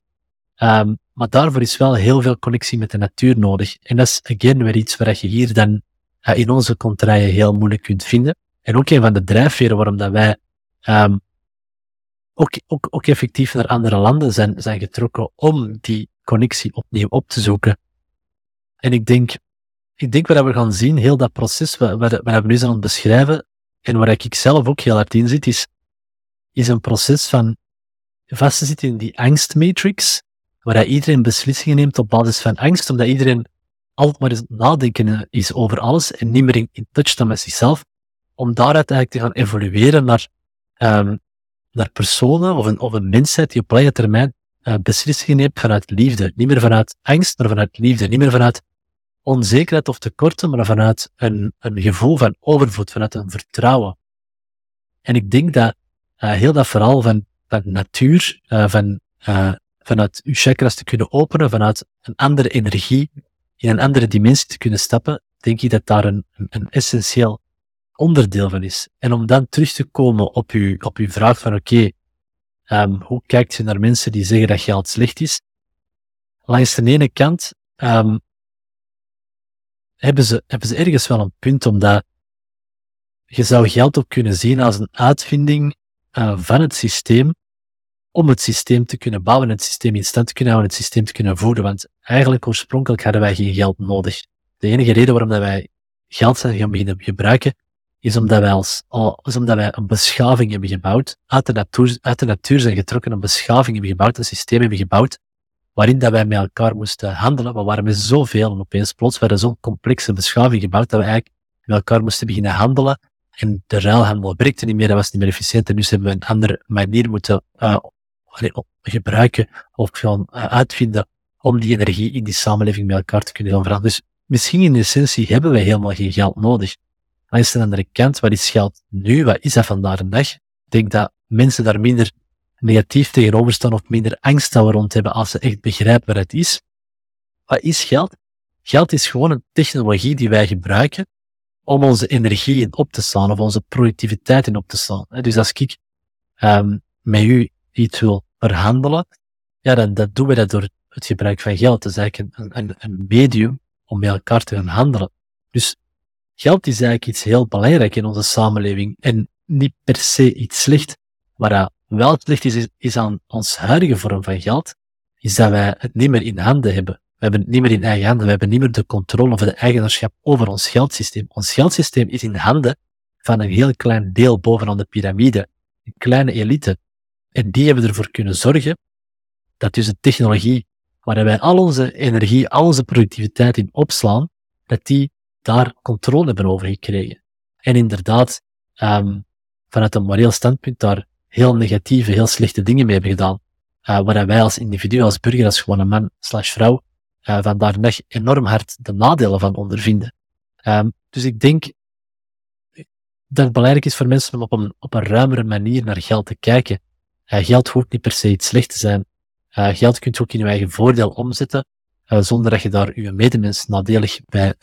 Um, maar daarvoor is wel heel veel connectie met de natuur nodig. En dat is again weer iets waar je hier dan in onze contraien heel moeilijk kunt vinden. En ook een van de drijfveren waarom dat wij um, ook, ook, ook effectief naar andere landen zijn, zijn getrokken om die connectie opnieuw op te zoeken. En ik denk, ik denk wat we gaan zien, heel dat proces wat, wat, we nu zijn aan het beschrijven, en waar ik zelf ook heel hard in zit, is, is een proces van vast te zitten in die angstmatrix, waar iedereen beslissingen neemt op basis van angst, omdat iedereen altijd maar eens nadenken is over alles en niet meer in, touch staat met zichzelf, om daaruit eigenlijk te gaan evolueren naar, um, naar personen of een, of een mensheid die op lange termijn uh, beslissingen neemt vanuit liefde. Niet meer vanuit angst, maar vanuit liefde. Niet meer vanuit onzekerheid of tekorten, maar vanuit een, een gevoel van overvloed, vanuit een vertrouwen. En ik denk dat uh, heel dat verhaal van, van natuur, uh, van, vanuit uw chakras te kunnen openen, vanuit een andere energie, in een andere dimensie te kunnen stappen, denk ik dat daar een, een, essentieel onderdeel van is. En om dan terug te komen op uw, op uw vraag van oké, um, hoe kijkt je naar mensen die zeggen dat geld slecht is? Langs de ene kant um, hebben, ze, hebben ze ergens wel een punt, omdat je zou geld ook kunnen zien als een uitvinding uh, van het systeem om het systeem te kunnen bouwen, het systeem in stand te kunnen houden, het systeem te kunnen voeden. Want eigenlijk oorspronkelijk hadden wij geen geld nodig. De enige reden waarom dat wij geld zijn gaan beginnen gebruiken, is omdat wij, als, is omdat wij een beschaving hebben gebouwd, uit de, natuur, uit de natuur zijn getrokken, een beschaving hebben gebouwd, een systeem hebben gebouwd, waarin dat wij met elkaar moesten handelen. We waren met zoveel en opeens plots werden zo'n complexe beschaving gebouwd dat we eigenlijk met elkaar moesten beginnen handelen. En de ruilhandel werkte niet meer, dat was niet meer efficiënt. En dus hebben we een andere manier moeten uh, gebruiken of gaan uh, uitvinden om die energie in die samenleving met elkaar te kunnen veranderen. Dus misschien in essentie hebben wij helemaal geen geld nodig. Maar is de andere kant, wat is geld nu? Wat is dat vandaag de dag? Ik denk dat mensen daar minder negatief tegenover staan of minder angst daar rond hebben als ze echt begrijpen wat het is. Wat is geld? Geld is gewoon een technologie die wij gebruiken om onze energie in op te slaan of onze productiviteit in op te slaan. Dus als ik um, met u iets wil verhandelen, ja, dat doen we dat door het gebruik van geld. Dat is eigenlijk een, een, medium om met elkaar te gaan handelen. Dus geld is eigenlijk iets heel belangrijk in onze samenleving en niet per se iets slecht. Maar wel slecht is, is aan ons huidige vorm van geld, is dat wij het niet meer in handen hebben. We hebben het niet meer in eigen handen. We hebben niet meer de controle of de eigenaarschap over ons geldsysteem. Ons geldsysteem is in handen van een heel klein deel bovenaan de piramide. Een kleine elite. En die hebben ervoor kunnen zorgen dat dus de technologie waar wij al onze energie, al onze productiviteit in opslaan, dat die daar controle hebben over gekregen. En inderdaad, um, vanuit een moreel standpunt daar heel negatieve, heel slechte dingen mee hebben gedaan. Uh, waar wij als individu, als burger, als gewone man slash vrouw, uh, vandaar nog enorm hard de nadelen van ondervinden. Um, dus ik denk dat het belangrijk is voor mensen om op een, op een ruimere manier naar geld te kijken. Uh, geld hoeft niet per se iets slecht te zijn. Uh, geld kunt ook in je eigen voordeel omzetten, uh, zonder dat je daar je medemens nadelig bij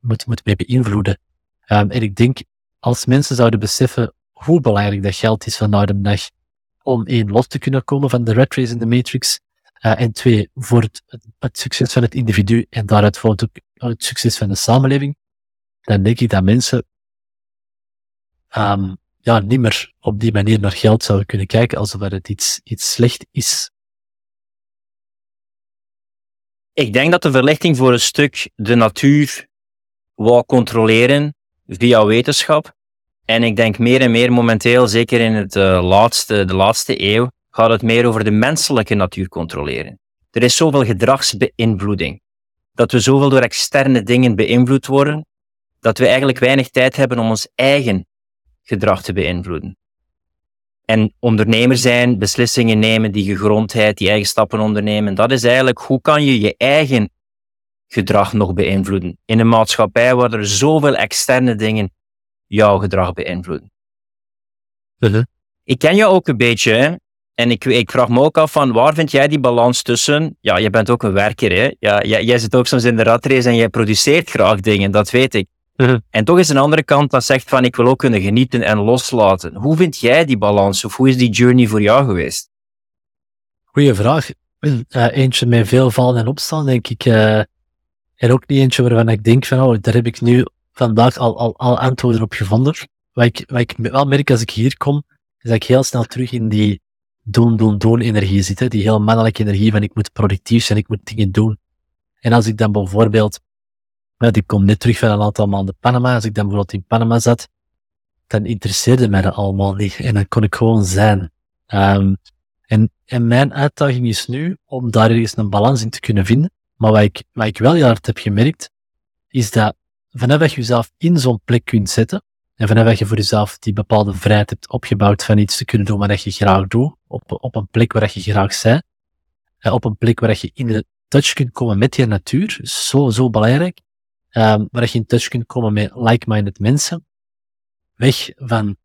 moet, moet mee beïnvloeden. Um, en ik denk, als mensen zouden beseffen hoe belangrijk dat geld is vandaag de dag om één, los te kunnen komen van de red race in de matrix, en twee, voor het, het, succes van het individu en daaruit volgt ook het succes van de samenleving, dan denk ik dat mensen um, ja, niet meer op die manier naar geld zouden kunnen kijken alsof het iets, iets slecht is. Ik denk dat de verlichting voor een stuk de natuur wou controleren via wetenschap. En ik denk meer en meer momenteel, zeker in het, uh, laatste, de laatste eeuw, gaat het meer over de menselijke natuur controleren. Er is zoveel gedragsbeïnvloeding. Dat we zoveel door externe dingen beïnvloed worden, dat we eigenlijk weinig tijd hebben om ons eigen gedrag te beïnvloeden. En ondernemer zijn, beslissingen nemen, die gegrondheid, die eigen stappen ondernemen, dat is eigenlijk hoe kan je je eigen gedrag nog beïnvloeden. In een maatschappij waar er zoveel externe dingen jouw gedrag beïnvloeden. Uh Ik ken jou ook een beetje, hè? En ik, ik vraag me ook af van waar vind jij die balans tussen? Ja, je bent ook een werker, hè? Ja, jij, jij zit ook soms in de ratrace en jij produceert graag dingen, dat weet ik. Uh En toch is een andere kant dat zegt van ik wil ook kunnen genieten en loslaten. Hoe vind jij die balans of hoe is die journey voor jou geweest? Goeie vraag. Uh, eentje met veel vallen en opstaan, denk ik. Uh, en ook niet eentje waarvan ik denk van, oh, daar heb ik nu vandaag al, al, al antwoorden op gevonden. Wat ik, wat ik wel merk als ik hier kom, is dat ik heel snel terug in die doen, doen, doen energie zit. Hè? Die heel mannelijke energie van ik moet productief zijn, ik moet dingen doen. En als ik dan bijvoorbeeld, ja, ik kom net terug van een aantal maanden Panama, als ik dan bijvoorbeeld in Panama zat, dan interesseerde mij dat allemaal niet. En dan kon ik gewoon zijn. Um, En, en mijn uitdaging is nu om daar ergens een balans in te kunnen vinden. Maar wat ik, wat ik wel heel hard heb gemerkt, is dat vanaf dat je jezelf in zo'n plek kunt zetten, en vanaf dat je voor jezelf die bepaalde vrijheid hebt opgebouwd van iets te kunnen doen wat je graag doet, op, op een plek waar je graag bent, en op een plek waar je in de touch kunt komen met je natuur, zo, zo belangrijk, um, waar je in touch kunt komen met like-minded mensen, weg van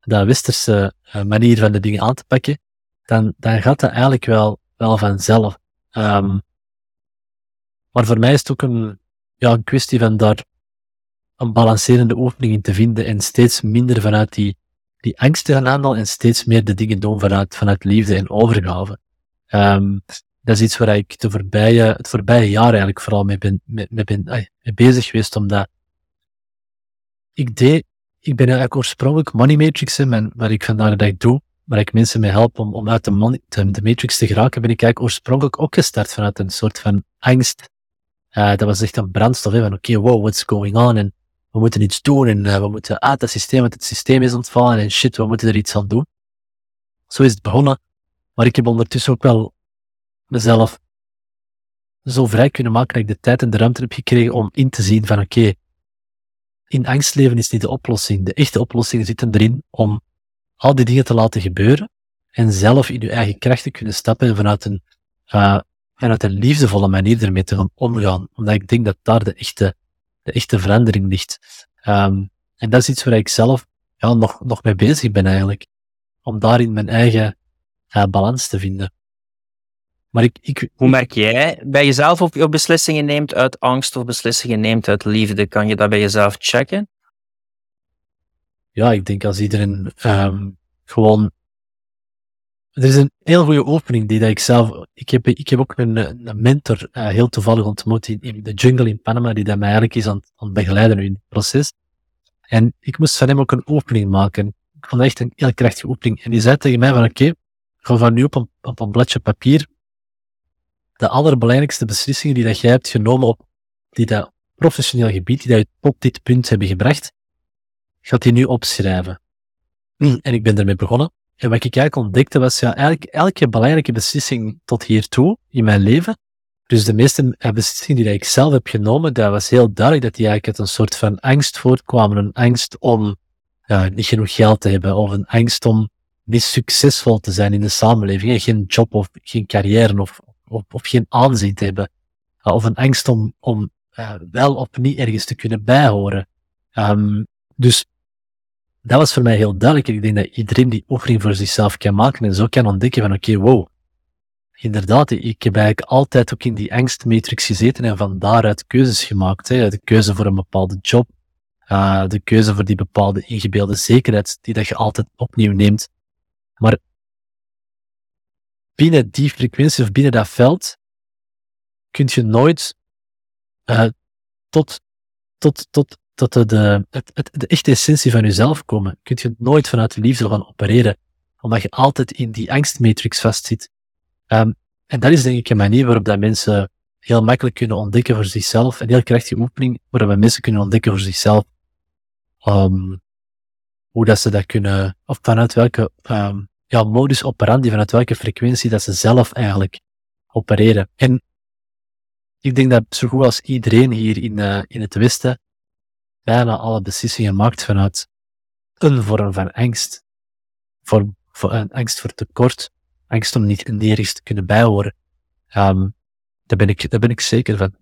de westerse uh, manier van de dingen aan te pakken, dan, gaat dat eigenlijk wel, wel vanzelf. Um, maar voor mij is het ook een, ja, een kwestie van daar een balancerende opening in te vinden en steeds minder vanuit die, die angst te gaan aanhalen en steeds meer de dingen doen vanuit, vanuit liefde en overgave. Um, dat is iets waar ik het voorbije jaar eigenlijk vooral mee ben, mee, ben bezig geweest, omdat ik deed, ik ben eigenlijk oorspronkelijk money matrix, en wat ik vandaag de dag doe, waar ik mensen mee help om, om uit de, money, de matrix te geraken, ben ik eigenlijk oorspronkelijk ook gestart vanuit een soort van angst. Uh, dat was echt een brandstof, van oké, wow, what's going on? En we moeten iets doen en uh, we moeten uit het systeem, want het systeem is ontvallen en shit, we moeten er iets aan doen. Zo is het begonnen. Maar ik heb ondertussen ook wel mezelf zo vrij kunnen maken dat ik de tijd en de ruimte heb gekregen om in te zien van oké, in angst leven is niet de oplossing. De echte oplossing zit erin om al die dingen te laten gebeuren en zelf in je eigen kracht te kunnen stappen vanuit een, vanuit een liefdevolle manier ermee te gaan omgaan. Omdat ik denk dat daar de echte, de echte verandering ligt. Um, en dat is iets waar ik zelf ja, nog, nog mee bezig ben eigenlijk. Om daarin mijn eigen uh, balans te vinden. Maar ik, ik, Hoe merk jij bij jezelf of je beslissingen neemt uit angst of beslissingen neemt uit liefde? Kan je dat bij jezelf checken? Ja, ik denk als iedereen um, gewoon. Er is een heel goede opening die dat ik zelf. Ik heb, ik heb ook een, een mentor uh, heel toevallig ontmoet in, in, de jungle in Panama, die dat mij eigenlijk is aan, aan het begeleiden in het proces. En ik moest van hem ook een opening maken. Ik vond echt een heel krachtige opening. En die zei tegen mij van oké, okay, ga van nu op een, op een bladje papier de allerbelangrijkste beslissingen die dat jij hebt genomen op die dat professioneel gebied, die dat je tot dit punt hebben gebracht, gaat die nu opschrijven. Mm. En ik ben ermee begonnen. En wat ik eigenlijk ontdekte was, ja, eigenlijk elke belangrijke beslissing tot hiertoe in mijn leven, dus de meeste eh, beslissingen die ik zelf heb genomen, dat was heel duidelijk dat die eigenlijk uit een soort van angst voortkwamen. Een angst om uh, niet genoeg geld te hebben, of een angst om niet succesvol te zijn in de samenleving. Geen job of geen carrière of of, of geen aanzien te hebben. Uh, of een angst om, om wel of niet ergens te kunnen bijhoren. Um, dus dat was voor mij heel duidelijk. Ik denk dat iedereen die offering voor zichzelf kan maken en zo kan ontdekken van oké, wow. Inderdaad, ik heb eigenlijk altijd ook in die angstmatrix gezeten en van daaruit keuzes gemaakt. Hè. De keuze voor een bepaalde job, uh, de keuze voor die bepaalde ingebeelde zekerheid die dat je altijd opnieuw neemt. Maar binnen die frequentie of binnen dat veld kun je nooit uh, tot, tot, tot, tot de, de, het, de echte essentie van jezelf komen. Kun je nooit vanuit de liefde gaan opereren, omdat je altijd in die angstmatrix vastzit. Um, en dat is denk ik een manier waarop dat mensen heel makkelijk kunnen ontdekken voor zichzelf, een heel krachtige oefening waarop mensen kunnen ontdekken voor zichzelf um, hoe dat ze dat kunnen, of vanuit welke um, ja, modus operandi, vanuit welke frequentie dat ze zelf eigenlijk opereren. En ik denk dat zo goed als iedereen hier in, uh, in het Westen bijna alle beslissingen maakt vanuit een vorm van angst. Voor, een angst voor tekort, angst om niet nergens te kunnen bijhoren. Um, daar, ben ik, daar ben ik zeker van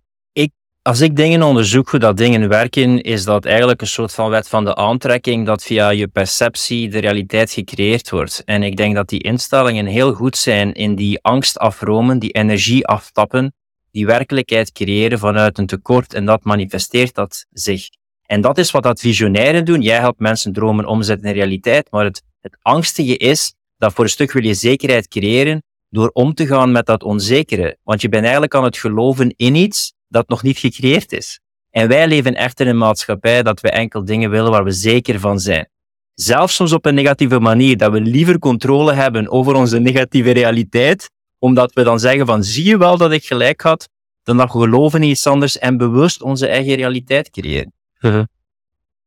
als ik dingen onderzoek hoe dat dingen werken, is dat eigenlijk een soort van wet van de aantrekking dat via je perceptie de realiteit gecreëerd wordt. En ik denk dat die instellingen heel goed zijn in die angst afromen, die energie aftappen, die werkelijkheid creëren vanuit een tekort en dat manifesteert dat zich. En dat is wat dat visionairen doen. Jij helpt mensen dromen omzetten in realiteit, maar het, het angstige is dat voor een stuk wil je zekerheid creëren door om te gaan met dat onzekere. Want je bent eigenlijk aan het geloven in iets dat nog niet gecreëerd is. En wij leven echt in een maatschappij dat we enkel dingen willen waar we zeker van zijn. Zelfs soms op een negatieve manier, dat we liever controle hebben over onze negatieve realiteit, omdat we dan zeggen van zie je wel dat ik gelijk had, dan dat we geloven in iets anders en bewust onze eigen realiteit creëren. Mhm.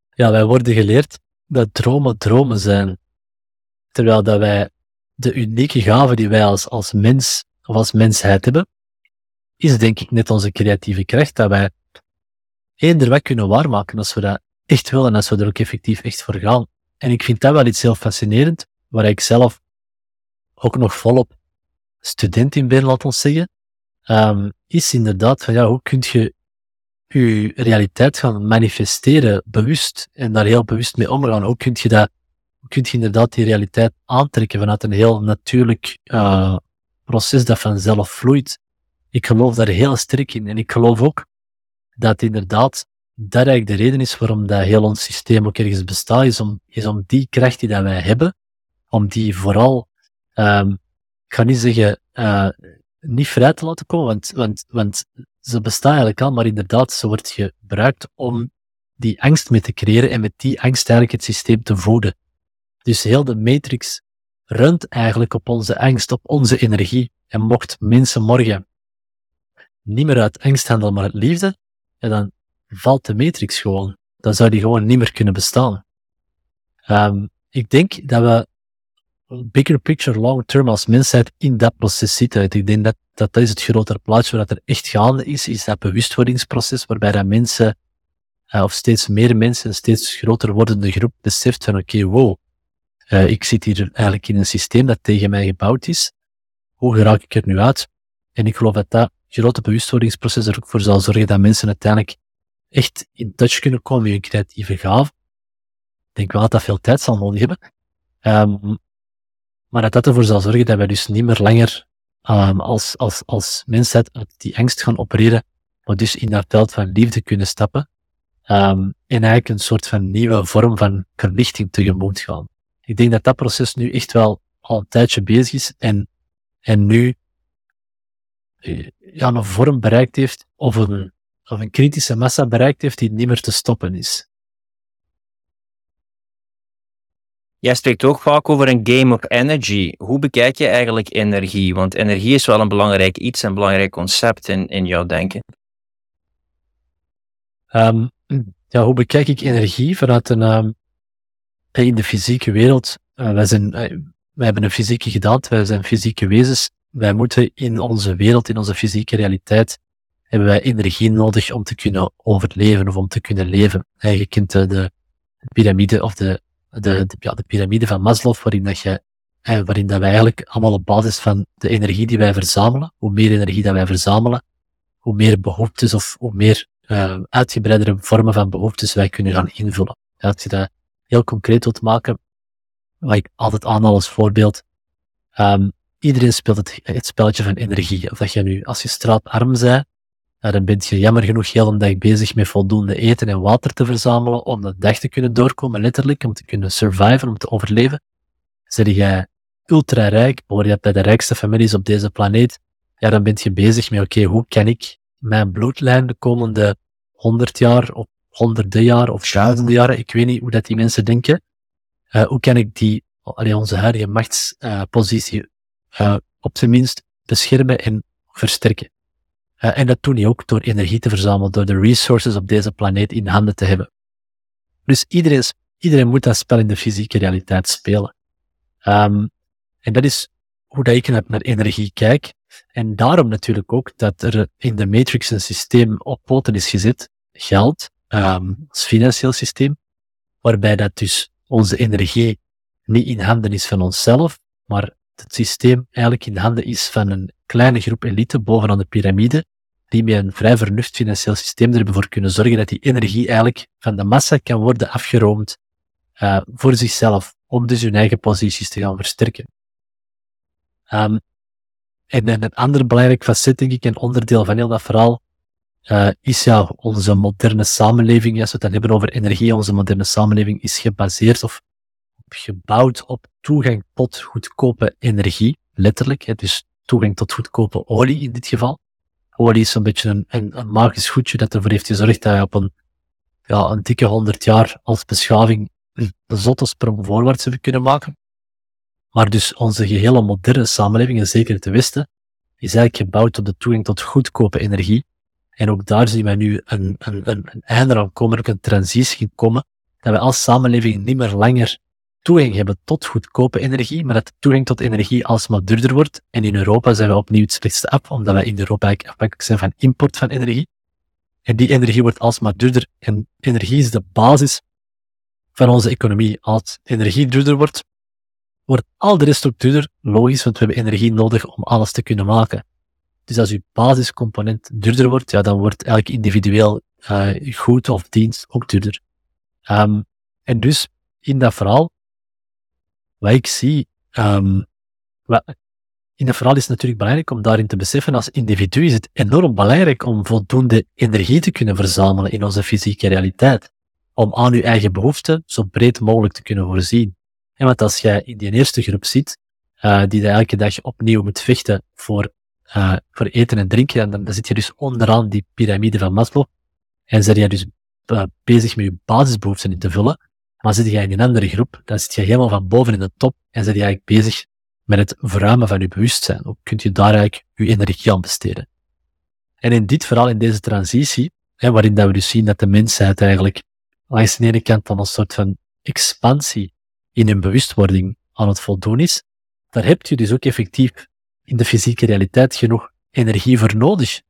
Ja, wij worden geleerd dat dromen dromen zijn. Terwijl dat wij de unieke gave die wij als, als mens of als mensheid hebben, is denk ik net onze creatieve kracht, dat wij eender wat kunnen waarmaken als we dat echt willen en als we er ook effectief echt voor gaan. En ik vind dat wel iets heel fascinerend, waar ik zelf ook nog volop student in ben, laat ons zeggen, um, is inderdaad van ja, hoe kun je je realiteit gaan manifesteren bewust en daar heel bewust mee omgaan. Hoe kun je dat, kun je inderdaad die realiteit aantrekken vanuit een heel natuurlijk uh, proces dat vanzelf vloeit. Ik geloof daar heel sterk in en ik geloof ook dat inderdaad dat eigenlijk de reden is waarom dat heel ons systeem ook ergens bestaat, is om, is om die kracht die dat wij hebben, om die vooral, um, ik ga niet zeggen, uh, niet vrij te laten komen, want, want, want ze bestaan eigenlijk al, maar inderdaad, ze wordt gebruikt om die angst mee te creëren en met die angst eigenlijk het systeem te voeden. Dus heel de matrix runt eigenlijk op onze angst, op onze energie. En mocht mensen morgen niet meer uit angst handelen, maar uit liefde, ja, dan valt de matrix gewoon. Dan zou die gewoon niet meer kunnen bestaan. Um, ik denk dat we bigger picture, long term als mensheid in dat proces zitten. Ik denk dat dat, dat is het grotere plaatje wat er echt gaande is, is dat bewustwordingsproces waarbij dat mensen, uh, of steeds meer mensen, een steeds groter wordende groep beseft van oké, okay, wow, uh, ik zit hier eigenlijk in een systeem dat tegen mij gebouwd is. Hoe raak ik er nu uit? En ik geloof dat dat grote bewustwordingsproces er ook voor zal zorgen dat mensen uiteindelijk echt in touch kunnen komen met hun creatieve gaven. Ik denk wel dat dat veel tijd zal nodig hebben. Um, maar dat dat ervoor zal zorgen dat wij dus niet meer langer um, als, als, als mensheid uit die angst gaan opereren, maar dus in dat veld van liefde kunnen stappen. Um, en eigenlijk een soort van nieuwe vorm van verlichting tegemoet gaan. Ik denk dat dat proces nu echt wel al een tijdje bezig is en, en nu eh, ja, een vorm bereikt heeft, of een, of een kritische massa bereikt heeft die niet meer te stoppen is. Jij spreekt ook vaak over een game of energy. Hoe bekijk je eigenlijk energie? Want energie is wel een belangrijk iets, een belangrijk concept in, in jouw denken. Um, ja, hoe bekijk ik energie vanuit een, um, in de fysieke wereld? Uh, wij, zijn, uh, wij hebben een fysieke gedaante, wij zijn fysieke wezens. Wij moeten in onze wereld, in onze fysieke realiteit, hebben wij energie nodig om te kunnen overleven of om te kunnen leven. Je kent de, de piramide of de de, de, ja, de piramide van Maslow, waarin, dat je, eh, waarin dat wij eigenlijk allemaal op basis van de energie die wij verzamelen, hoe meer energie dat wij verzamelen, hoe meer behoeftes of hoe meer uh, uitgebreidere vormen van behoeftes wij kunnen gaan invullen. Ja, als je dat heel concreet wilt maken, wat ik altijd aanhaal als voorbeeld, um, iedereen speelt het, het spelletje van energie. Of dat je nu, als je straatarm bent, dan ben je jammer genoeg heel een dag bezig met voldoende eten en water te verzamelen om de dag te kunnen doorkomen, letterlijk, om te kunnen surviven, om te overleven. Zeg jij ultra rijk, hoor je bij de rijkste families op deze planeet, ja, dan ben je bezig met, oké, hoe kan ik mijn bloedlijn de komende honderd jaar, of honderden jaar, of duizenden jaren, ik weet niet hoe dat die mensen denken, uh, hoe kan ik die, allee, onze huidige machtspositie, uh, op zijn minst beschermen en versterken. Uh, en dat doe je ook door energie te verzamelen, door de resources op deze planeet in handen te hebben. Dus iedereen, iedereen moet dat spel in de fysieke realiteit spelen. Um, en dat is hoe dat ik naar energie kijk. En daarom natuurlijk ook dat er in de Matrix een systeem op poten is gezet, geld, als financieel systeem, waarbij dat dus onze energie niet in handen is van onszelf, maar het systeem eigenlijk in handen is van een kleine groep elite bovenaan de piramide, die met een vrij vernuft financieel systeem ervoor kunnen zorgen dat die energie eigenlijk van de massa kan worden afgeroomd uh, voor zichzelf, om dus hun eigen posities te gaan versterken. Um, en, en een ander belangrijk facet, denk ik, en onderdeel van heel dat verhaal, uh, is ja onze moderne samenleving, als we het dan hebben over energie, onze moderne samenleving is gebaseerd of gebouwd op toegang tot goedkope energie, letterlijk. Hè, dus toegang tot goedkope olie in dit geval. Olie is een beetje een, een, een, magisch goedje dat ervoor heeft gezorgd dat je op een, ja, een dikke honderd jaar als beschaving een zotte sprong voorwaarts hebben kunnen maken. Maar dus onze gehele moderne samenleving, en zeker het Westen, is eigenlijk gebouwd op de toegang tot goedkope energie. En ook daar zien wij nu een, een, een, een einde aan komen, ook een transitie komen, dat we als samenleving niet meer langer toegang hebben tot goedkope energie, maar dat toegang tot energie alsmaar duurder wordt. En in Europa zijn we opnieuw het slechtste af, omdat wij in Europa afhankelijk zijn van import van energie. En die energie wordt alsmaar duurder. En energie is de basis van onze economie. Als energie duurder wordt, wordt al de rest ook duurder. Logisch, want we hebben energie nodig om alles te kunnen maken. Dus als uw basiscomponent duurder wordt, ja, dan wordt elk individueel uh, goed of dienst ook duurder. Um, en dus in dat verhaal, wat ik zie, um, wat, in dat verhaal is het natuurlijk belangrijk om daarin te beseffen, als individu is het enorm belangrijk om voldoende energie te kunnen verzamelen in onze fysieke realiteit. Om aan uw eigen behoeften zo breed mogelijk te kunnen voorzien. En want als jij in die eerste groep zit, uh, die elke dag opnieuw moet vechten voor, uh, voor eten en drinken, dan, dan zit je dus onderaan die piramide van Maslow. En zit je dus uh, bezig met je basisbehoeften in te vullen. Maar zit je in een andere groep, dan zit je helemaal van boven in de top en zit je eigenlijk bezig met het verruimen van je bewustzijn. Hoe kunt je daar eigenlijk je energie aan besteden? En in dit verhaal, in deze transitie, hè, waarin dat we dus zien dat de mensheid eigenlijk langs de ene kant dan een soort van expansie in hun bewustwording aan het voldoen is, daar heb je dus ook effectief in de fysieke realiteit genoeg energie voor nodig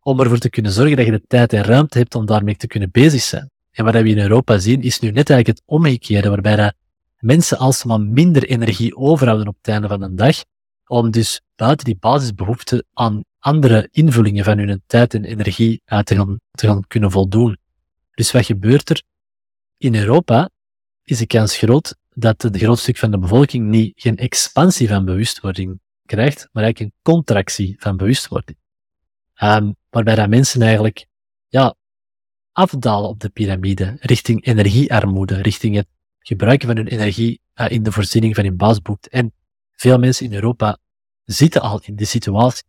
om ervoor te kunnen zorgen dat je de tijd en ruimte hebt om daarmee te kunnen bezig zijn. En wat we in Europa zien, is nu net eigenlijk het omgekeerde, waarbij dat mensen alsmaar minder energie overhouden op het einde van de dag, om dus buiten die basisbehoeften aan andere invullingen van hun tijd en energie uit te gaan, te gaan kunnen voldoen. Dus wat gebeurt er? In Europa is de kans groot dat het groot stuk van de bevolking niet geen expansie van bewustwording krijgt, maar eigenlijk een contractie van bewustwording. Um, waarbij dat mensen eigenlijk ja, afdalen op de piramide, richting energiearmoede, richting het gebruiken van hun energie uh, in de voorziening van hun baasboek. En veel mensen in Europa zitten al in die situatie.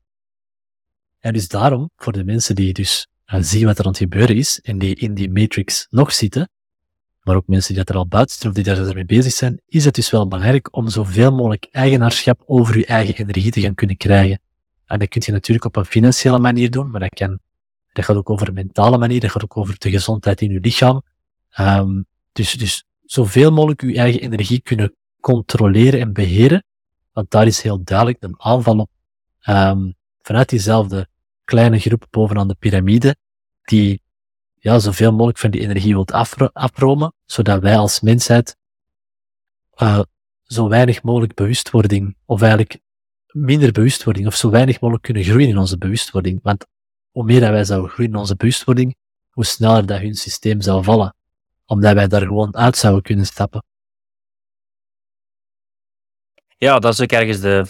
En dus daarom, voor de mensen die dus uh, zien wat er aan het gebeuren is, en die in die matrix nog zitten, maar ook mensen die dat er al buiten zitten of die daar mee bezig zijn, is het dus wel belangrijk om zoveel mogelijk eigenaarschap over je eigen energie te gaan kunnen krijgen. En dat kun je natuurlijk op een financiële manier doen, maar dat kan, dat gaat ook over een mentale manier, dat gaat ook over de gezondheid in je lichaam. Um, dus, dus zoveel mogelijk je eigen energie kunnen controleren en beheren, want daar is heel duidelijk een aanval op um, vanuit diezelfde kleine groep bovenaan de piramide, die ja, zoveel mogelijk van die energie wilt afro afromen, zodat wij als mensheid uh, zo weinig mogelijk bewustwording, of eigenlijk minder bewustwording, of zo weinig mogelijk kunnen groeien in onze bewustwording. Want hoe meer dat wij zouden groeien in onze bewustwording, hoe sneller dat hun systeem zou vallen. Omdat wij daar gewoon uit zouden kunnen stappen. Ja, dat is ook ergens de,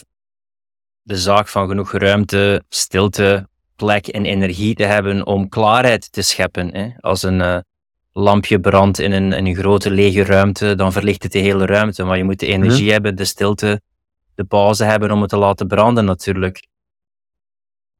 de zaak van genoeg ruimte, stilte, plek en energie te hebben om klaarheid te scheppen. Hè? Als een uh, lampje brandt in een, in een grote lege ruimte, dan verlicht het de hele ruimte. Maar je moet de energie mhm. hebben, de stilte, de pauze hebben om het te laten branden natuurlijk.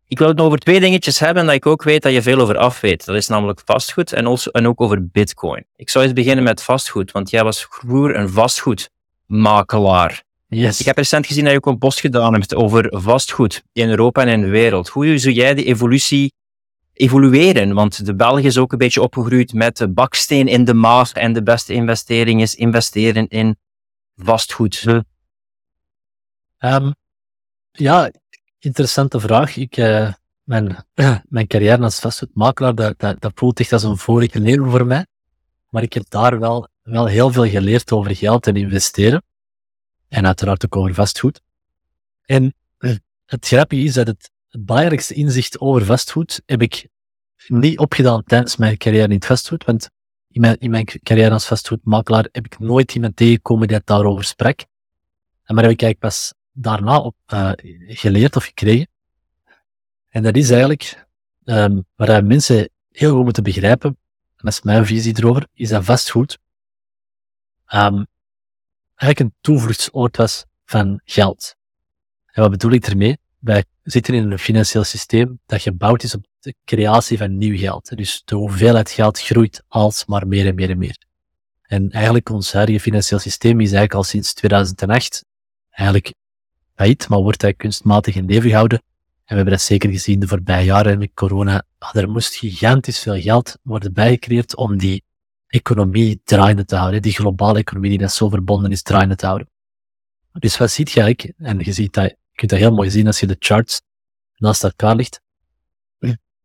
Ik wil het nog over twee dingetjes hebben dat ik ook weet dat je veel over af weet. Dat is namelijk vastgoed en, also, en ook over bitcoin. Ik zou eens beginnen met vastgoed, want jij was vroeger een vastgoedmakelaar. Yes. Ik heb recent gezien dat je ook een post gedaan hebt over vastgoed in Europa en in de wereld. Hoe zou jij die evolutie evolueren? Want de Belg is ook een beetje opgegroeid met de baksteen in de maag en de beste investering is investeren in vastgoed. Um, ja, interessante vraag. Ik, uh, mijn, mijn carrière als vastgoedmakelaar, dat, dat, dat voelt echt als een vorige leven voor mij. Maar ik heb daar wel, wel heel veel geleerd over geld en investeren. En uiteraard ook over vastgoed. En eh, het grappige is dat het, het belangrijkste inzicht over vastgoed heb ik niet opgedaan tijdens mijn carrière in het vastgoed. Want in mijn, in mijn carrière als vastgoedmakelaar heb ik nooit iemand tegengekomen die het daarover sprak. Maar heb ik eigenlijk pas daarna op uh, geleerd of gekregen. En dat is eigenlijk um, waar mensen heel goed moeten begrijpen, en dat is mijn visie erover, is dat vastgoed um, eigenlijk een toevluchtsoord was van geld. En wat bedoel ik ermee? Wij zitten in een financieel systeem dat gebouwd is op de creatie van nieuw geld. Dus de hoeveelheid geld groeit alsmaar meer en meer en meer. En eigenlijk ons huidige financieel systeem is eigenlijk al sinds 2008 eigenlijk failliet, maar wordt hij kunstmatig in leven gehouden. En we hebben dat zeker gezien de voorbije jaren met corona. Ah, er moest gigantisch veel geld worden bijgecreëerd om die economie draaiende te houden. Die globale economie die dat zo verbonden is, draaiende te houden. Dus wat ziet je eigenlijk? En je ziet dat, je kunt dat heel mooi zien als je de charts naast elkaar ligt.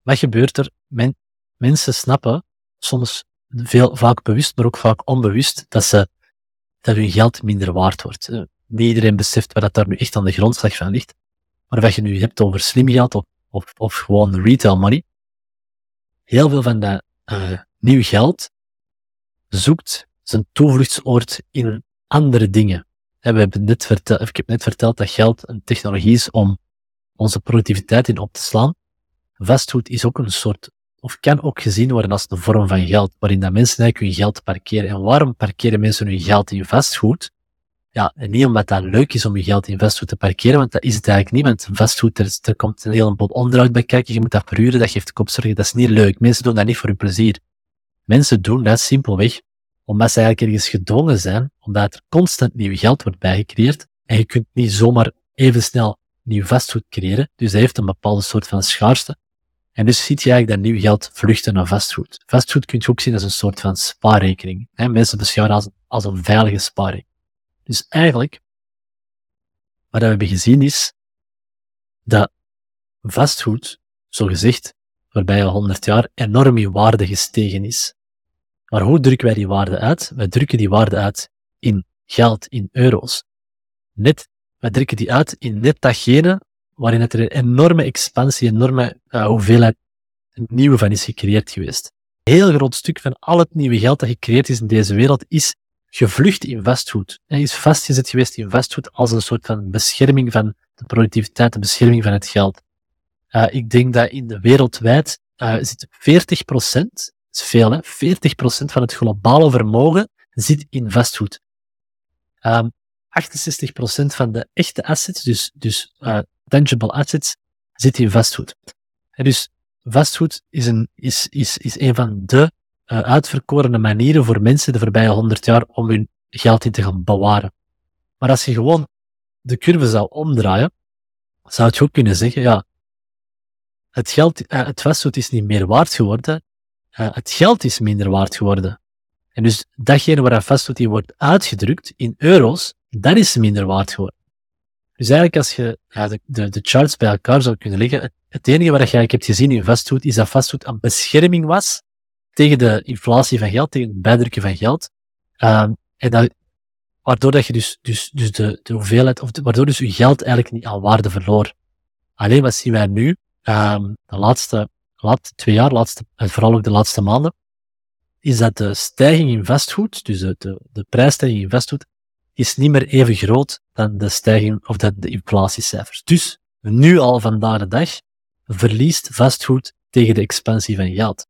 Wat gebeurt er? Men, mensen snappen, soms veel, vaak bewust, maar ook vaak onbewust, dat ze, dat hun geld minder waard wordt. Niet iedereen beseft wat dat daar nu echt aan de grondslag van ligt. Maar wat je nu hebt over slim geld of, of, of gewoon retail money, heel veel van dat uh, nieuw geld zoekt zijn toevluchtsoord in andere dingen. we hebben net verteld, ik heb net verteld dat geld een technologie is om onze productiviteit in op te slaan. Vastgoed is ook een soort, of kan ook gezien worden als een vorm van geld, waarin dat mensen eigenlijk hun geld parkeren. En waarom parkeren mensen hun geld in vastgoed? Ja, en niet omdat dat leuk is om je geld in vastgoed te parkeren, want dat is het eigenlijk niet. Want vastgoed, er, komt een heleboel onderhoud bij kijken, je moet dat verhuren, dat geeft kopzorgen, dat is niet leuk. Mensen doen dat niet voor hun plezier. Mensen doen dat simpelweg omdat ze eigenlijk ergens gedwongen zijn, omdat er constant nieuw geld wordt bijgecreëerd. En je kunt niet zomaar even snel nieuw vastgoed creëren. Dus dat heeft een bepaalde soort van schaarste. En dus ziet je eigenlijk dat nieuw geld vluchten naar vastgoed. Vastgoed kun je ook zien als een soort van spaarrekening. Mensen beschouwen als, als een veilige spaarrekening. Dus eigenlijk, wat we hebben gezien is, dat vastgoed, zo gezegd, voorbij al 100 jaar enorm in waarde gestegen is. Maar hoe drukken wij die waarde uit? Wij drukken die waarde uit in geld, in euro's. Net, wij drukken die uit in net datgene waarin het er een enorme expansie, enorme uh, hoeveelheid nieuwe van is gecreëerd geweest. Een heel groot stuk van al het nieuwe geld dat gecreëerd is in deze wereld is gevlucht in vastgoed. Hij is vastgezet geweest in vastgoed als een soort van bescherming van de productiviteit, de bescherming van het geld. Uh, ik denk dat in de wereldwijd uh, zit 40 procent, is veel hè, 40 procent van het globale vermogen zit in vastgoed. Um, 68 procent van de echte assets, dus, dus uh, tangible assets, zit in vastgoed. Dus vastgoed is een, is, is, is een van de uitverkorene manieren voor mensen de voorbije 100 jaar om hun geld in te gaan bewaren. Maar als je gewoon de curve zou omdraaien, zou je ook kunnen zeggen, ja, het geld, uh, het vastgoed is niet meer waard geworden, uh, het geld is minder waard geworden. En dus datgene waar vastgoed in wordt uitgedrukt in euro's, dat is minder waard geworden. Dus eigenlijk als je de, de, de, charts bij elkaar zou kunnen leggen, het, enige wat je eigenlijk hebt gezien in vastgoed, is dat vastgoed een bescherming was tegen de inflatie van geld, tegen het bijdrukken van geld. Um, en dat, waardoor dat je dus, dus, dus de, de hoeveelheid, of waardoor dus je geld eigenlijk niet aan waarde verloor. Alleen wat zien wij nu, um, de laatste, laatste twee jaar, laatste, vooral ook de laatste maanden, is dat de stijging in vastgoed, dus de, de, prijsstijging in vastgoed, is niet meer even groot dan de stijging of de, de inflatiecijfers. Dus nu al vandaag de dag verliest vastgoed tegen de expansie van geld.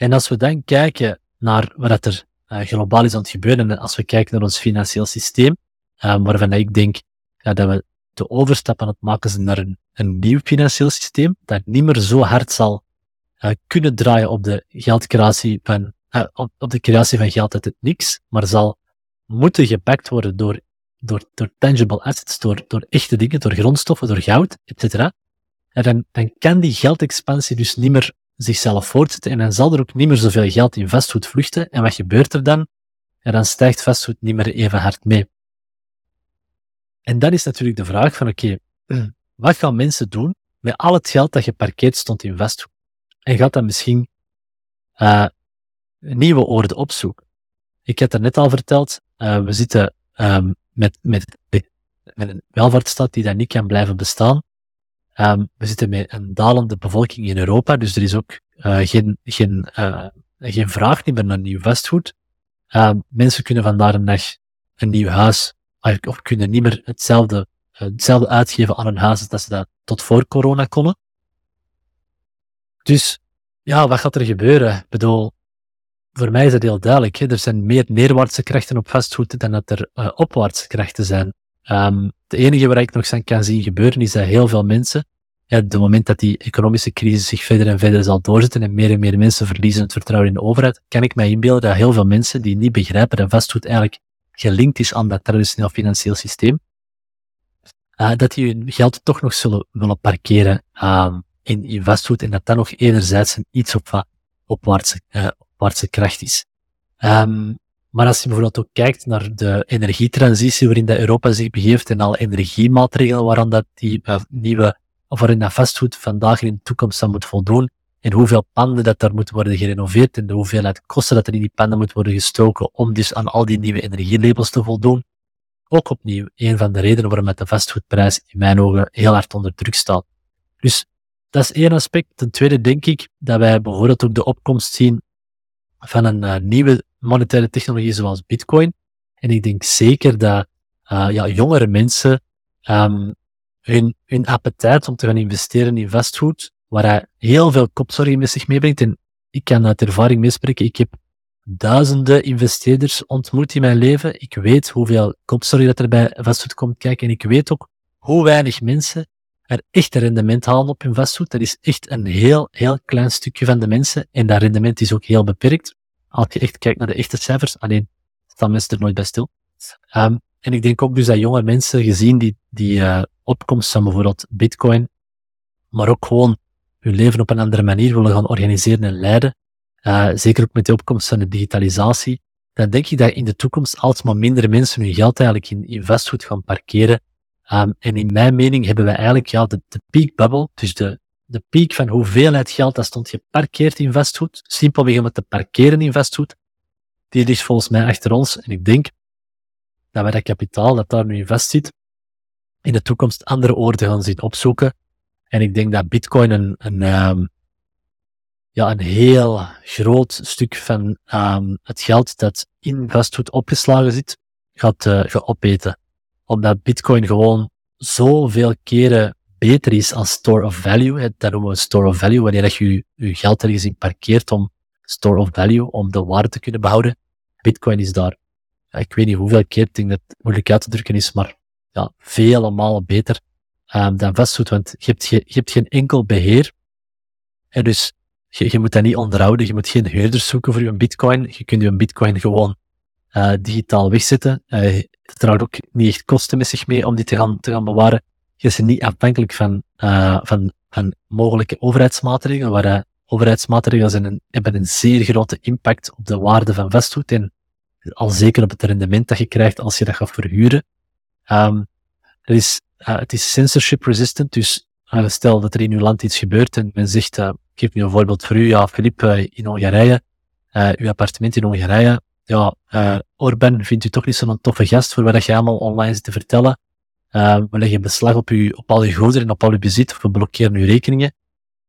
En als we dan kijken naar wat er uh, globaal is aan het gebeuren, en als we kijken naar ons financieel systeem, uh, waarvan ik denk ja, dat we de overstap aan het maken zijn naar een, een nieuw financieel systeem, dat niet meer zo hard zal uh, kunnen draaien op de geldcreatie van, op, op, de creatie van geld uit het niks, maar zal moeten gepakt worden door, door, door tangible assets, door, door echte dingen, door grondstoffen, door goud, etc. En dan, dan kan die geldexpansie dus niet meer zichzelf voortzetten en dan zal er ook niet meer zoveel geld in vastgoed vluchten. En wat gebeurt er dan? En dan stijgt vastgoed niet meer even hard mee. En dan is natuurlijk de vraag van, oké, okay, wat gaan mensen doen met al het geld dat geparkeerd stond in vastgoed? En gaat dat misschien uh, nieuwe orde opzoeken? Ik heb er net al verteld, uh, we zitten um, met, met, met een welvaartsstad die daar niet kan blijven bestaan. Um, we zitten met een dalende bevolking in Europa, dus er is ook uh, geen, geen, geen vraag meer naar nieuw vastgoed. Um, mensen kunnen vandaag een een nieuw huis, of kunnen niet meer hetzelfde, hetzelfde uitgeven aan een huis als dat ze dat tot voor corona konden. Dus, ja, wat gaat er gebeuren? Ik bedoel, voor mij is dat heel duidelijk. Hè? Er zijn meer neerwaartse krachten op vastgoed dan dat er opwaartse krachten zijn. Um, het enige waar ik nog kan zien gebeuren is dat heel veel mensen, op het moment dat die economische crisis zich verder en verder zal doorzetten en meer en meer mensen verliezen het vertrouwen in de overheid, kan ik mij inbeelden dat heel veel mensen die niet begrijpen dat vastgoed eigenlijk gelinkt is aan dat traditioneel financieel systeem, uh, dat die hun geld toch nog zullen willen parkeren uh, in, in vastgoed en dat dat nog enerzijds een iets op, opwaartse, uh, opwaartse kracht is. Um, maar als je bijvoorbeeld ook kijkt naar de energietransitie waarin dat Europa zich begeeft en alle energiemaatregelen waaraan dat die uh, nieuwe, of waarin dat vastgoed vandaag in de toekomst dan moet voldoen, en hoeveel panden dat daar moeten worden gerenoveerd en de hoeveelheid kosten dat er in die panden moet worden gestoken om dus aan al die nieuwe energielabels te voldoen. Ook opnieuw een van de redenen waarom de vastgoedprijs in mijn ogen heel hard onder druk staat. Dus dat is één aspect. Ten tweede denk ik dat wij bijvoorbeeld ook de opkomst zien van een uh, nieuwe monetaire technologie zoals Bitcoin. En ik denk zeker dat uh, ja, jongere mensen um, hun, hun appetijt om te gaan investeren in vastgoed, waar hij heel veel kopzorgen met zich meebrengt. En ik kan uit ervaring meespreken. Ik heb duizenden investeerders ontmoet in mijn leven. Ik weet hoeveel kopzorgen dat er bij vastgoed komt kijken. En ik weet ook hoe weinig mensen er echt rendement halen op hun vastgoed. Dat is echt een heel, heel klein stukje van de mensen. En dat rendement is ook heel beperkt. Als je echt kijkt naar de echte cijfers, alleen staan mensen er nooit bij stil. Um, en ik denk ook dus dat jonge mensen, gezien die, die uh, opkomst van bijvoorbeeld bitcoin, maar ook gewoon hun leven op een andere manier willen gaan organiseren en leiden, uh, zeker ook met de opkomst van de digitalisatie, dan denk ik dat in de toekomst alsmaar minder mensen hun geld eigenlijk in, in vastgoed gaan parkeren. Um, en in mijn mening hebben we eigenlijk ja, de, de peak bubble, dus de, de piek van hoeveelheid geld dat stond geparkeerd in vastgoed, simpelweg om het te parkeren in vastgoed, die ligt volgens mij achter ons. En ik denk dat wij dat kapitaal dat daar nu in vast zit, in de toekomst andere oorden gaan zien opzoeken. En ik denk dat bitcoin een, een, um, ja, een heel groot stuk van um, het geld dat in vastgoed opgeslagen zit, gaat, uh, gaat opeten. Omdat bitcoin gewoon zoveel keren beter is als store of value. Dat noemen we store of value, wanneer je je geld ergens in parkeert om store of value, om de waarde te kunnen behouden. Bitcoin is daar, ik weet niet hoeveel keer, ik denk dat het moeilijk uit te drukken is, maar ja, vele malen beter um, dan vastgoed, want je hebt, je, je hebt geen enkel beheer. En dus je, je moet dat niet onderhouden, je moet geen huurders zoeken voor je bitcoin. Je kunt je bitcoin gewoon uh, digitaal wegzetten. Uh, het draagt ook niet echt kosten met zich mee om die te gaan, te gaan bewaren je bent niet afhankelijk van, uh, van, van mogelijke overheidsmaatregelen, waar uh, overheidsmaatregelen zijn een, hebben een zeer grote impact op de waarde van vastgoed en al zeker op het rendement dat je krijgt als je dat gaat verhuren. Um, er is, uh, het is censorship resistant, dus stel dat er in uw land iets gebeurt en men zegt, ik geef nu een voorbeeld voor u, ja, Philippe, in Hongarije, uw appartement in Hongarije, ja, Orban vindt u toch niet zo'n toffe gast voor wat je allemaal online zit te vertellen. Uh, we leggen beslag op, u, op al je goederen en op al je bezit, of we blokkeren uw rekeningen.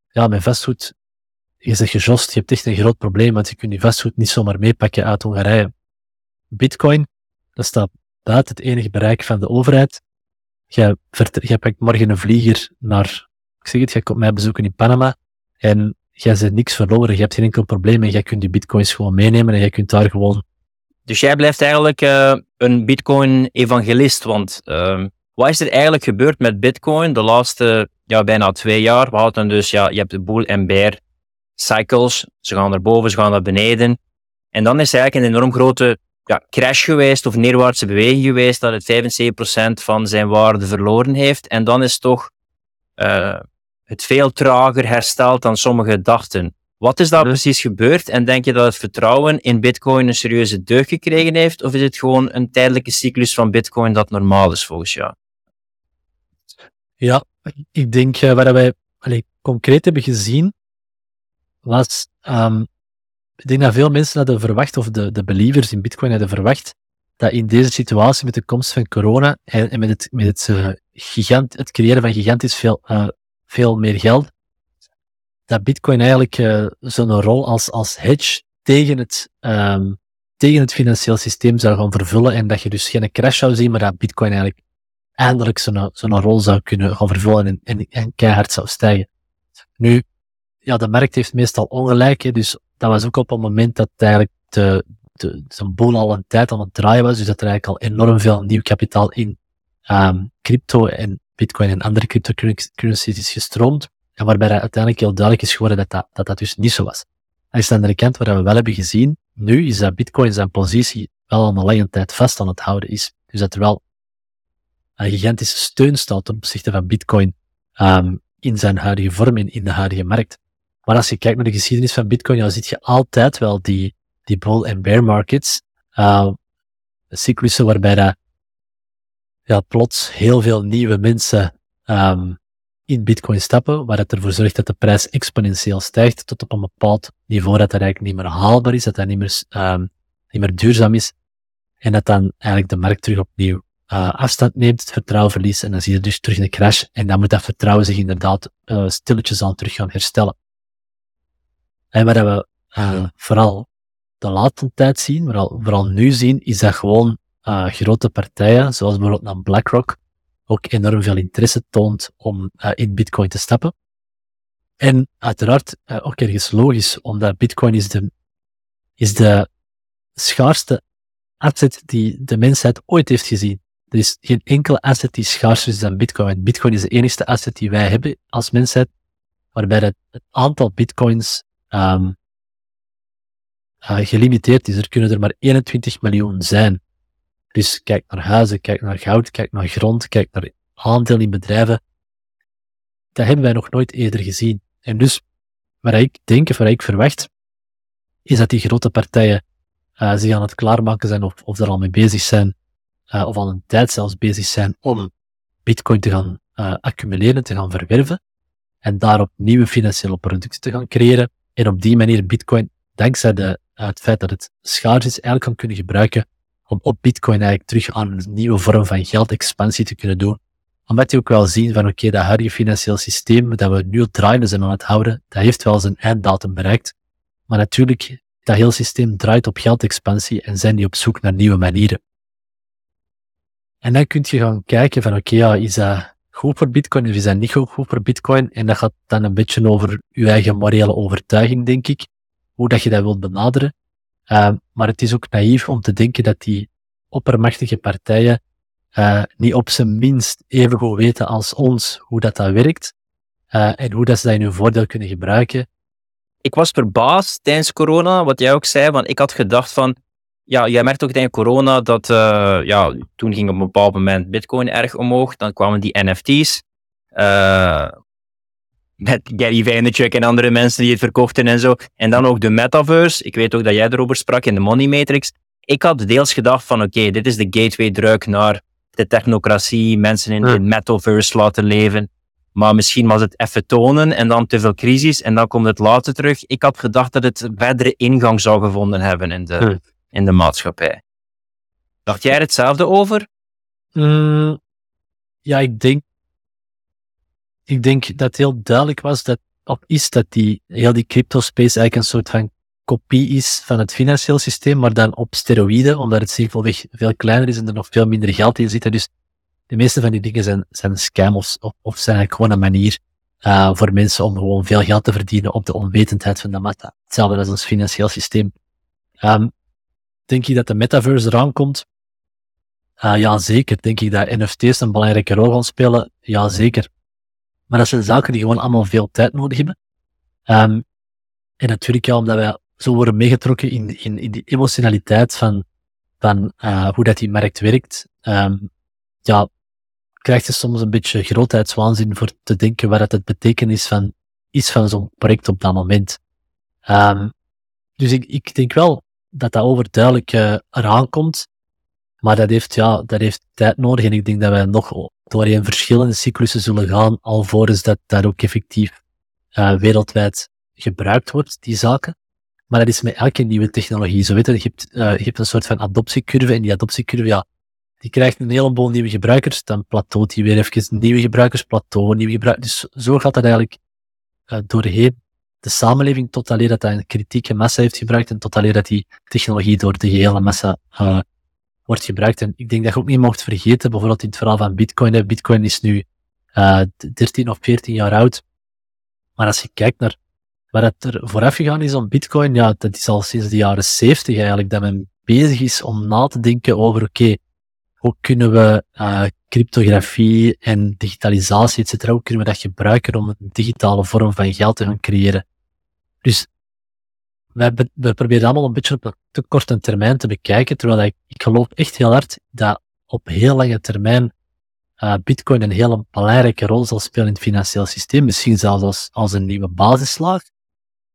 Ja, met vastgoed, je zegt gejost, je hebt echt een groot probleem, want je kunt je vastgoed niet zomaar meepakken uit Hongarije. Bitcoin, dat staat buiten het enige bereik van de overheid. Jij, jij pakt morgen een vlieger naar, ik zeg het, jij komt mij bezoeken in Panama, en jij zit niks verloren, je hebt geen enkel probleem, en jij kunt die bitcoins gewoon meenemen, en jij kunt daar gewoon dus jij blijft eigenlijk uh, een Bitcoin-evangelist, want uh, wat is er eigenlijk gebeurd met Bitcoin de laatste ja, bijna twee jaar? We hadden dus, ja, je hebt de bull en bear cycles. Ze gaan naar boven, ze gaan naar beneden. En dan is eigenlijk een enorm grote ja, crash geweest of neerwaartse beweging geweest dat het 75% van zijn waarde verloren heeft. En dan is toch uh, het veel trager hersteld dan sommigen dachten. Wat is daar precies gebeurd? En denk je dat het vertrouwen in Bitcoin een serieuze deuk gekregen heeft? Of is het gewoon een tijdelijke cyclus van Bitcoin dat normaal is volgens jou? Ja, ik denk uh, wat wij allee, concreet hebben gezien, was, um, ik denk dat veel mensen hadden verwacht, of de, de believers in Bitcoin hadden verwacht, dat in deze situatie met de komst van corona en, en met het, met het, uh, gigant, het creëren van gigantisch veel, uh, veel meer geld, dat Bitcoin eigenlijk zo'n rol als, als hedge tegen het, um, tegen het financieel systeem zou gaan vervullen en dat je dus geen crash zou zien, maar dat Bitcoin eigenlijk eindelijk zo'n zo'n rol zou kunnen gaan vervullen en, en, keihard zou stijgen. Nu, ja, de markt heeft meestal ongelijk, hè, dus dat was ook op het moment dat eigenlijk de, de, zo'n boel al een tijd aan het draaien was, dus dat er eigenlijk al enorm veel nieuw kapitaal in um, crypto en bitcoin en andere cryptocurrencies is gestroomd, en waarbij uiteindelijk heel duidelijk is geworden dat dat, dat, dus niet zo was. Is de andere kant, wat we wel hebben gezien, nu is dat bitcoin zijn positie wel al een lange tijd vast aan het houden is. Dus dat er wel een gigantische steun staat ten opzichte van Bitcoin um, in zijn huidige vorm en in de huidige markt. Maar als je kijkt naar de geschiedenis van Bitcoin, dan zie je altijd wel die, die bull en bear markets, uh, cyclussen waarbij dat, ja, plots heel veel nieuwe mensen um, in bitcoin stappen, waar het ervoor zorgt dat de prijs exponentieel stijgt tot op een bepaald niveau dat dat eigenlijk niet meer haalbaar is, dat dat niet meer, niet meer duurzaam is, en dat dan eigenlijk de markt terug opnieuw uh, afstand neemt, het vertrouwen verliest, en dan zie je dus terug een crash, en dan moet dat vertrouwen zich inderdaad uh, stilletjes aan terug gaan herstellen. En wat we uh, vooral de laatste tijd zien, vooral, vooral nu zien, is dat gewoon grote partijen, zoals bijvoorbeeld naar BlackRock, ook enorm veel interesse toont om in Bitcoin te stappen. En uiteraard ook ergens logisch, omdat Bitcoin is de, is de schaarste asset die de mensheid ooit heeft gezien. Er is geen enkele asset die schaarser is dan Bitcoin. Bitcoin is de enige asset die wij hebben als mensheid, waarbij het, aantal Bitcoins um, gelimiteerd is. Er kunnen er maar 21 miljoen zijn. Dus kijk naar huizen, kijk naar goud, kijk naar grond, kijk naar aandeel in bedrijven. Dat hebben wij nog nooit eerder gezien. En dus, waar ik denk, of waar ik verwacht, is dat die grote partijen uh, zich aan het klaarmaken zijn of, of er al mee bezig zijn, uh, of al een tijd zelfs bezig zijn om bitcoin te gaan uh, accumuleren, te gaan verwerven, en daarop nieuwe financiële producten te gaan creëren, en op die manier bitcoin, dankzij de, het feit dat het schaars is, eigenlijk kan kunnen gebruiken om op Bitcoin eigenlijk terug aan een nieuwe vorm van geldexpansie te kunnen doen. Omdat je ook wel zien van oké, dat huidige financieel systeem dat we nu draaien zijn aan het houden, dat heeft wel zijn einddatum bereikt. Maar natuurlijk, dat hele systeem draait op geldexpansie en zijn die op zoek naar nieuwe manieren. En dan kun je gaan kijken van oké, ja, is dat goed voor Bitcoin of is dat niet goed voor Bitcoin? En dat gaat dan een beetje over je eigen morele overtuiging, denk ik. Hoe dat je dat wilt benaderen. Uh, maar het is ook naïef om te denken dat die oppermachtige partijen uh, niet op zijn minst even goed weten als ons hoe dat, dat werkt uh, en hoe dat ze dat in hun voordeel kunnen gebruiken. Ik was verbaasd tijdens corona, wat jij ook zei, want ik had gedacht van, ja, jij merkt ook tijdens corona dat, ja, toen ging op een bepaald moment bitcoin erg omhoog, dan kwamen die NFT's met Gary Vaynerchuk en andere mensen die het verkochten en zo. En dan ook de metaverse. Ik weet ook dat jij erover sprak in de Money Matrix. Ik had deels gedacht van oké, dit is de gateway druk naar de technocratie, mensen in de metaverse laten leven. Maar misschien was het even tonen en dan te veel crisis en dan komt het later terug. Ik had gedacht dat het verdere ingang zou gevonden hebben in de, in de maatschappij. Dacht jij er hetzelfde over? Mm, ja, ik denk ik denk dat het heel duidelijk was dat, op is dat die, heel die crypto space eigenlijk een soort van kopie is van het financieel systeem, maar dan op steroïden, omdat het simpelweg veel kleiner is en er nog veel minder geld in zit. Dus de meeste van die dingen zijn, zijn scam of, of, zijn eigenlijk gewoon een manier uh, voor mensen om gewoon veel geld te verdienen op de onwetendheid van de meta. Hetzelfde als ons financieel systeem. Um, denk je dat de metaverse eraan komt? Uh, ja, zeker. Denk ik dat NFT's een belangrijke rol gaan spelen? Ja, zeker. Maar dat zijn zaken die gewoon allemaal veel tijd nodig hebben. Um, en natuurlijk ja, omdat wij zo worden meegetrokken in, in, in die emotionaliteit van, van uh, hoe dat die markt werkt. Um, ja, krijg je soms een beetje grootheidswaanzin voor te denken wat het, het betekenis van is van zo'n project op dat moment. Um, dus ik, ik denk wel dat dat overduidelijk uh, eraan komt. Maar dat heeft, ja, dat heeft tijd nodig. En ik denk dat wij nog door in verschillende cyclussen zullen gaan, alvorens dat dat ook effectief uh, wereldwijd gebruikt wordt, die zaken. Maar dat is met elke nieuwe technologie. Zo weet je, uh, je hebt een soort van adoptiecurve en die adoptiecurve, ja, die krijgt een heleboel nieuwe gebruikers, dan plateaut die weer even nieuwe gebruikers, plateau, nieuwe gebruikers. Dus zo gaat dat eigenlijk doorheen de samenleving, tot alleen dat dat een kritieke massa heeft gebruikt en tot alleen dat die technologie door de hele massa uh, wordt gebruikt. En ik denk dat je ook niet mocht vergeten, bijvoorbeeld in het verhaal van Bitcoin. Bitcoin is nu uh, 13 of 14 jaar oud. Maar als je kijkt naar waar het er vooraf gegaan is om Bitcoin, ja, dat is al sinds de jaren 70 eigenlijk dat men bezig is om na te denken over, oké, okay, hoe kunnen we uh, cryptografie en digitalisatie, et cetera, hoe kunnen we dat gebruiken om een digitale vorm van geld te gaan creëren? Dus wij, we proberen allemaal een beetje op een te korte termijn te bekijken, terwijl ik, ik geloof echt heel hard dat op heel lange termijn uh, Bitcoin een hele belangrijke rol zal spelen in het financieel systeem, misschien zelfs als, als een nieuwe basislaag.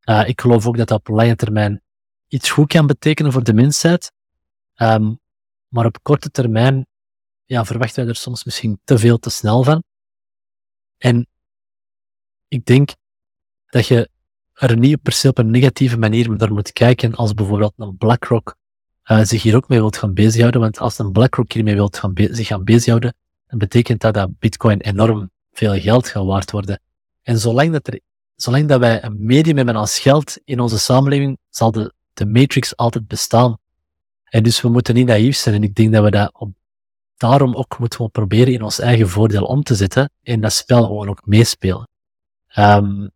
Uh, ik geloof ook dat dat op lange termijn iets goed kan betekenen voor de mensheid. Ehm, maar op korte termijn ja, verwachten wij er soms misschien te veel te snel van. En ik denk dat je er niet per se op een negatieve manier naar moet kijken als bijvoorbeeld een BlackRock uh, zich hier ook mee wilt gaan bezighouden. Want als een BlackRock hiermee wilt gaan zich gaan bezighouden, dan betekent dat dat Bitcoin enorm veel geld gaat waard worden. En zolang dat, er, zolang dat wij een medium hebben als geld in onze samenleving, zal de, de matrix altijd bestaan. En dus we moeten niet naïef zijn. En ik denk dat we dat daarom ook moeten proberen in ons eigen voordeel om te zetten. En dat spel gewoon ook meespelen. Um,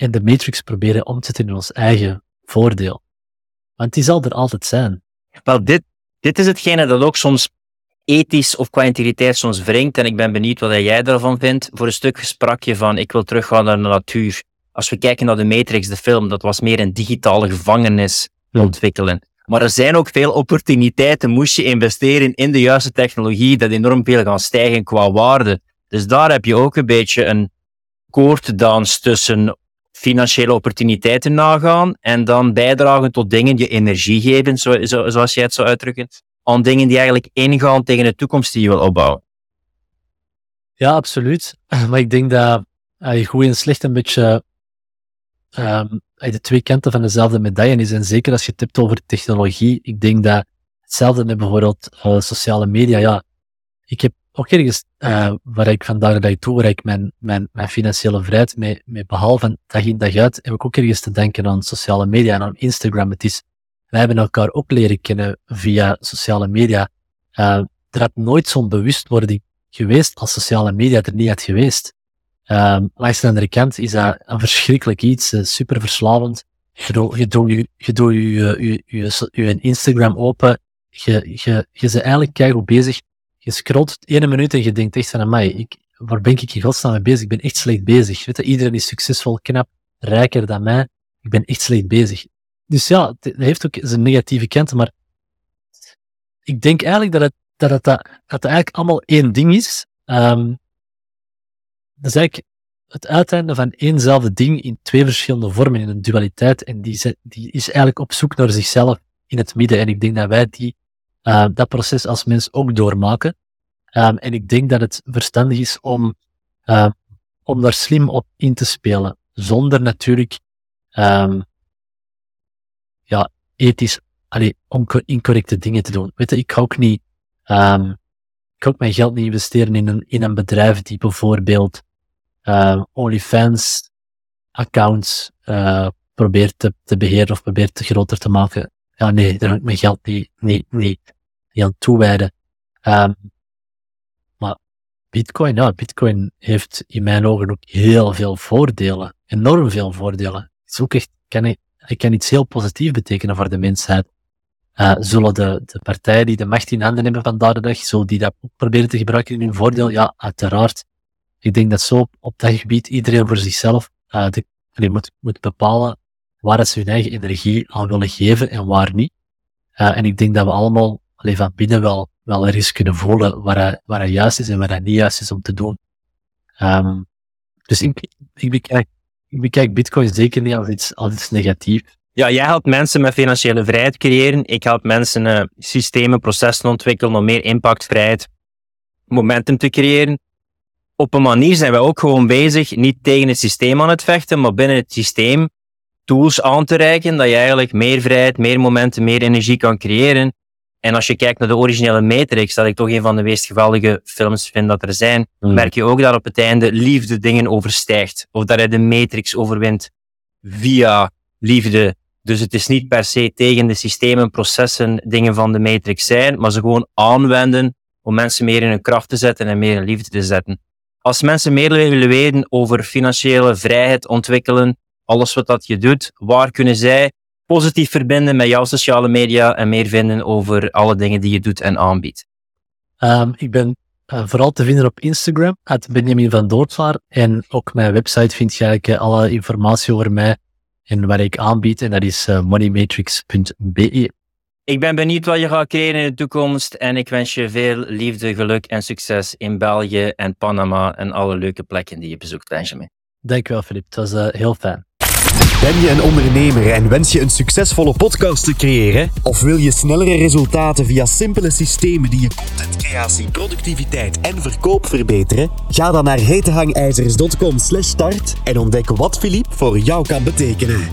en de matrix proberen om te zetten in ons eigen voordeel. Want die zal er altijd zijn. Wel, dit, dit is hetgene dat ook soms ethisch of qua integriteit soms wringt. En ik ben benieuwd wat jij daarvan vindt. Voor een stuk sprak je van, ik wil teruggaan naar de natuur. Als we kijken naar de Matrix, de film, dat was meer een digitale gevangenis ontwikkelen. Maar er zijn ook veel opportuniteiten. Moest je investeren in de juiste technologie, dat enorm veel gaan stijgen qua waarde. Dus daar heb je ook een beetje een koorddans tussen financiële opportuniteiten nagaan en dan bijdragen tot dingen die energie geven, zo, zo, zoals jij het zou uitdrukken, aan dingen die eigenlijk ingaan tegen de toekomst die je wil opbouwen. Ja, absoluut. Maar ik denk dat je goed en slecht een beetje um, de twee kanten van dezelfde medaille is. En zeker als je hebt over technologie, ik denk dat hetzelfde met bijvoorbeeld uh, sociale media. Ja, ik heb ook ergens uh, waar ik vandaag dag toe, waar ik mijn, mijn, mijn financiële vrijheid mee, mee dag in dag uit, heb ik ook ergens te denken aan sociale media en aan Instagram. Het is, wij hebben elkaar ook leren kennen via sociale media. Uh, er had nooit zo'n bewustwording geweest als sociale media er niet had geweest. Uh, langs de andere kant is dat een verschrikkelijk iets, uh, super verslavend. Je doet je, je, je, je, je, je Instagram open, je, je, je bent eigenlijk keihard bezig je scrolt ene minuut en je denkt echt van, mij, waar ben ik in godsnaam mee bezig? Ik ben echt slecht bezig. Weet je, iedereen is succesvol, knap, rijker dan mij. Ik ben echt slecht bezig. Dus ja, het heeft ook zijn negatieve kanten, maar ik denk eigenlijk dat het, dat dat eigenlijk allemaal één ding is. Um, dat is eigenlijk het uiteinde van éénzelfde ding in twee verschillende vormen, in een dualiteit. En die, die is eigenlijk op zoek naar zichzelf in het midden. En ik denk dat wij die uh, dat proces als mens ook doormaken. Um, en ik denk dat het verstandig is om, uh, om daar slim op in te spelen. Zonder natuurlijk ja, ethisch, allee, incorrecte dingen te doen. Weet je, ik ga ook niet, ik ga ook mijn geld niet investeren in een, in een bedrijf die bijvoorbeeld uh, OnlyFans accounts uh, probeert te, te beheren of probeert te groter te maken ja, nee, daar heb ik mijn geld niet, niet, niet, niet aan toewijden. Um, maar Bitcoin, ja, Bitcoin heeft in mijn ogen ook heel veel voordelen. Enorm veel voordelen. Het is ook echt, kan, kan iets heel positiefs betekenen voor de mensheid. Uh, zullen de, de partijen die de macht in handen hebben vandaag de dag, zullen die dat proberen te gebruiken in hun voordeel? Ja, uiteraard. Ik denk dat zo op dat gebied iedereen voor zichzelf uh, moet, moet bepalen waar ze hun eigen energie aan willen geven en waar niet. Uh, en ik denk dat we allemaal van binnen wel, wel ergens kunnen voelen waar hij, waar juist is en waar hij niet juist is om te doen. Um, dus ik, ik, bekijk, ik Bitcoin zeker niet als iets, als iets negatiefs. Ja, jij helpt mensen met financiële vrijheid creëren. Ik help mensen uh, systemen, processen ontwikkelen om meer impactvrijheid, momentum te creëren. Op een manier zijn wij ook gewoon bezig, niet tegen het systeem aan het vechten, maar binnen het systeem tools aan te reiken, dat je eigenlijk meer vrijheid, meer momenten, meer energie kan creëren. En als je kijkt naar de originele Matrix, dat ik toch een van de meest geweldige films vind dat er zijn, mm. merk je ook dat op het einde liefde dingen overstijgt. Of dat hij de Matrix overwint via liefde. Dus het is niet per se tegen de systemen, processen, dingen van de Matrix zijn, maar ze gewoon aanwenden om mensen meer in hun kracht te zetten en meer in liefde te zetten. Als mensen meer willen weten over financiële vrijheid ontwikkelen, alles wat dat je doet, waar kunnen zij positief verbinden met jouw sociale media en meer vinden over alle dingen die je doet en aanbiedt? Um, ik ben uh, vooral te vinden op Instagram, het Benjamin van Doortvaar. En ook mijn website vind je eigenlijk uh, alle informatie over mij en wat ik aanbied. En dat is uh, moneymatrix.be. Ik ben benieuwd wat je gaat creëren in de toekomst. En ik wens je veel liefde, geluk en succes in België en Panama en alle leuke plekken die je bezoekt, Benjamin. Dankjewel, Filip. Het was heel fijn. Ben je een ondernemer en wens je een succesvolle podcast te creëren? Of wil je snellere resultaten via simpele systemen die je contentcreatie, productiviteit en verkoop verbeteren? Ga dan naar hetehangijzers.com/start en ontdek wat Philippe voor jou kan betekenen.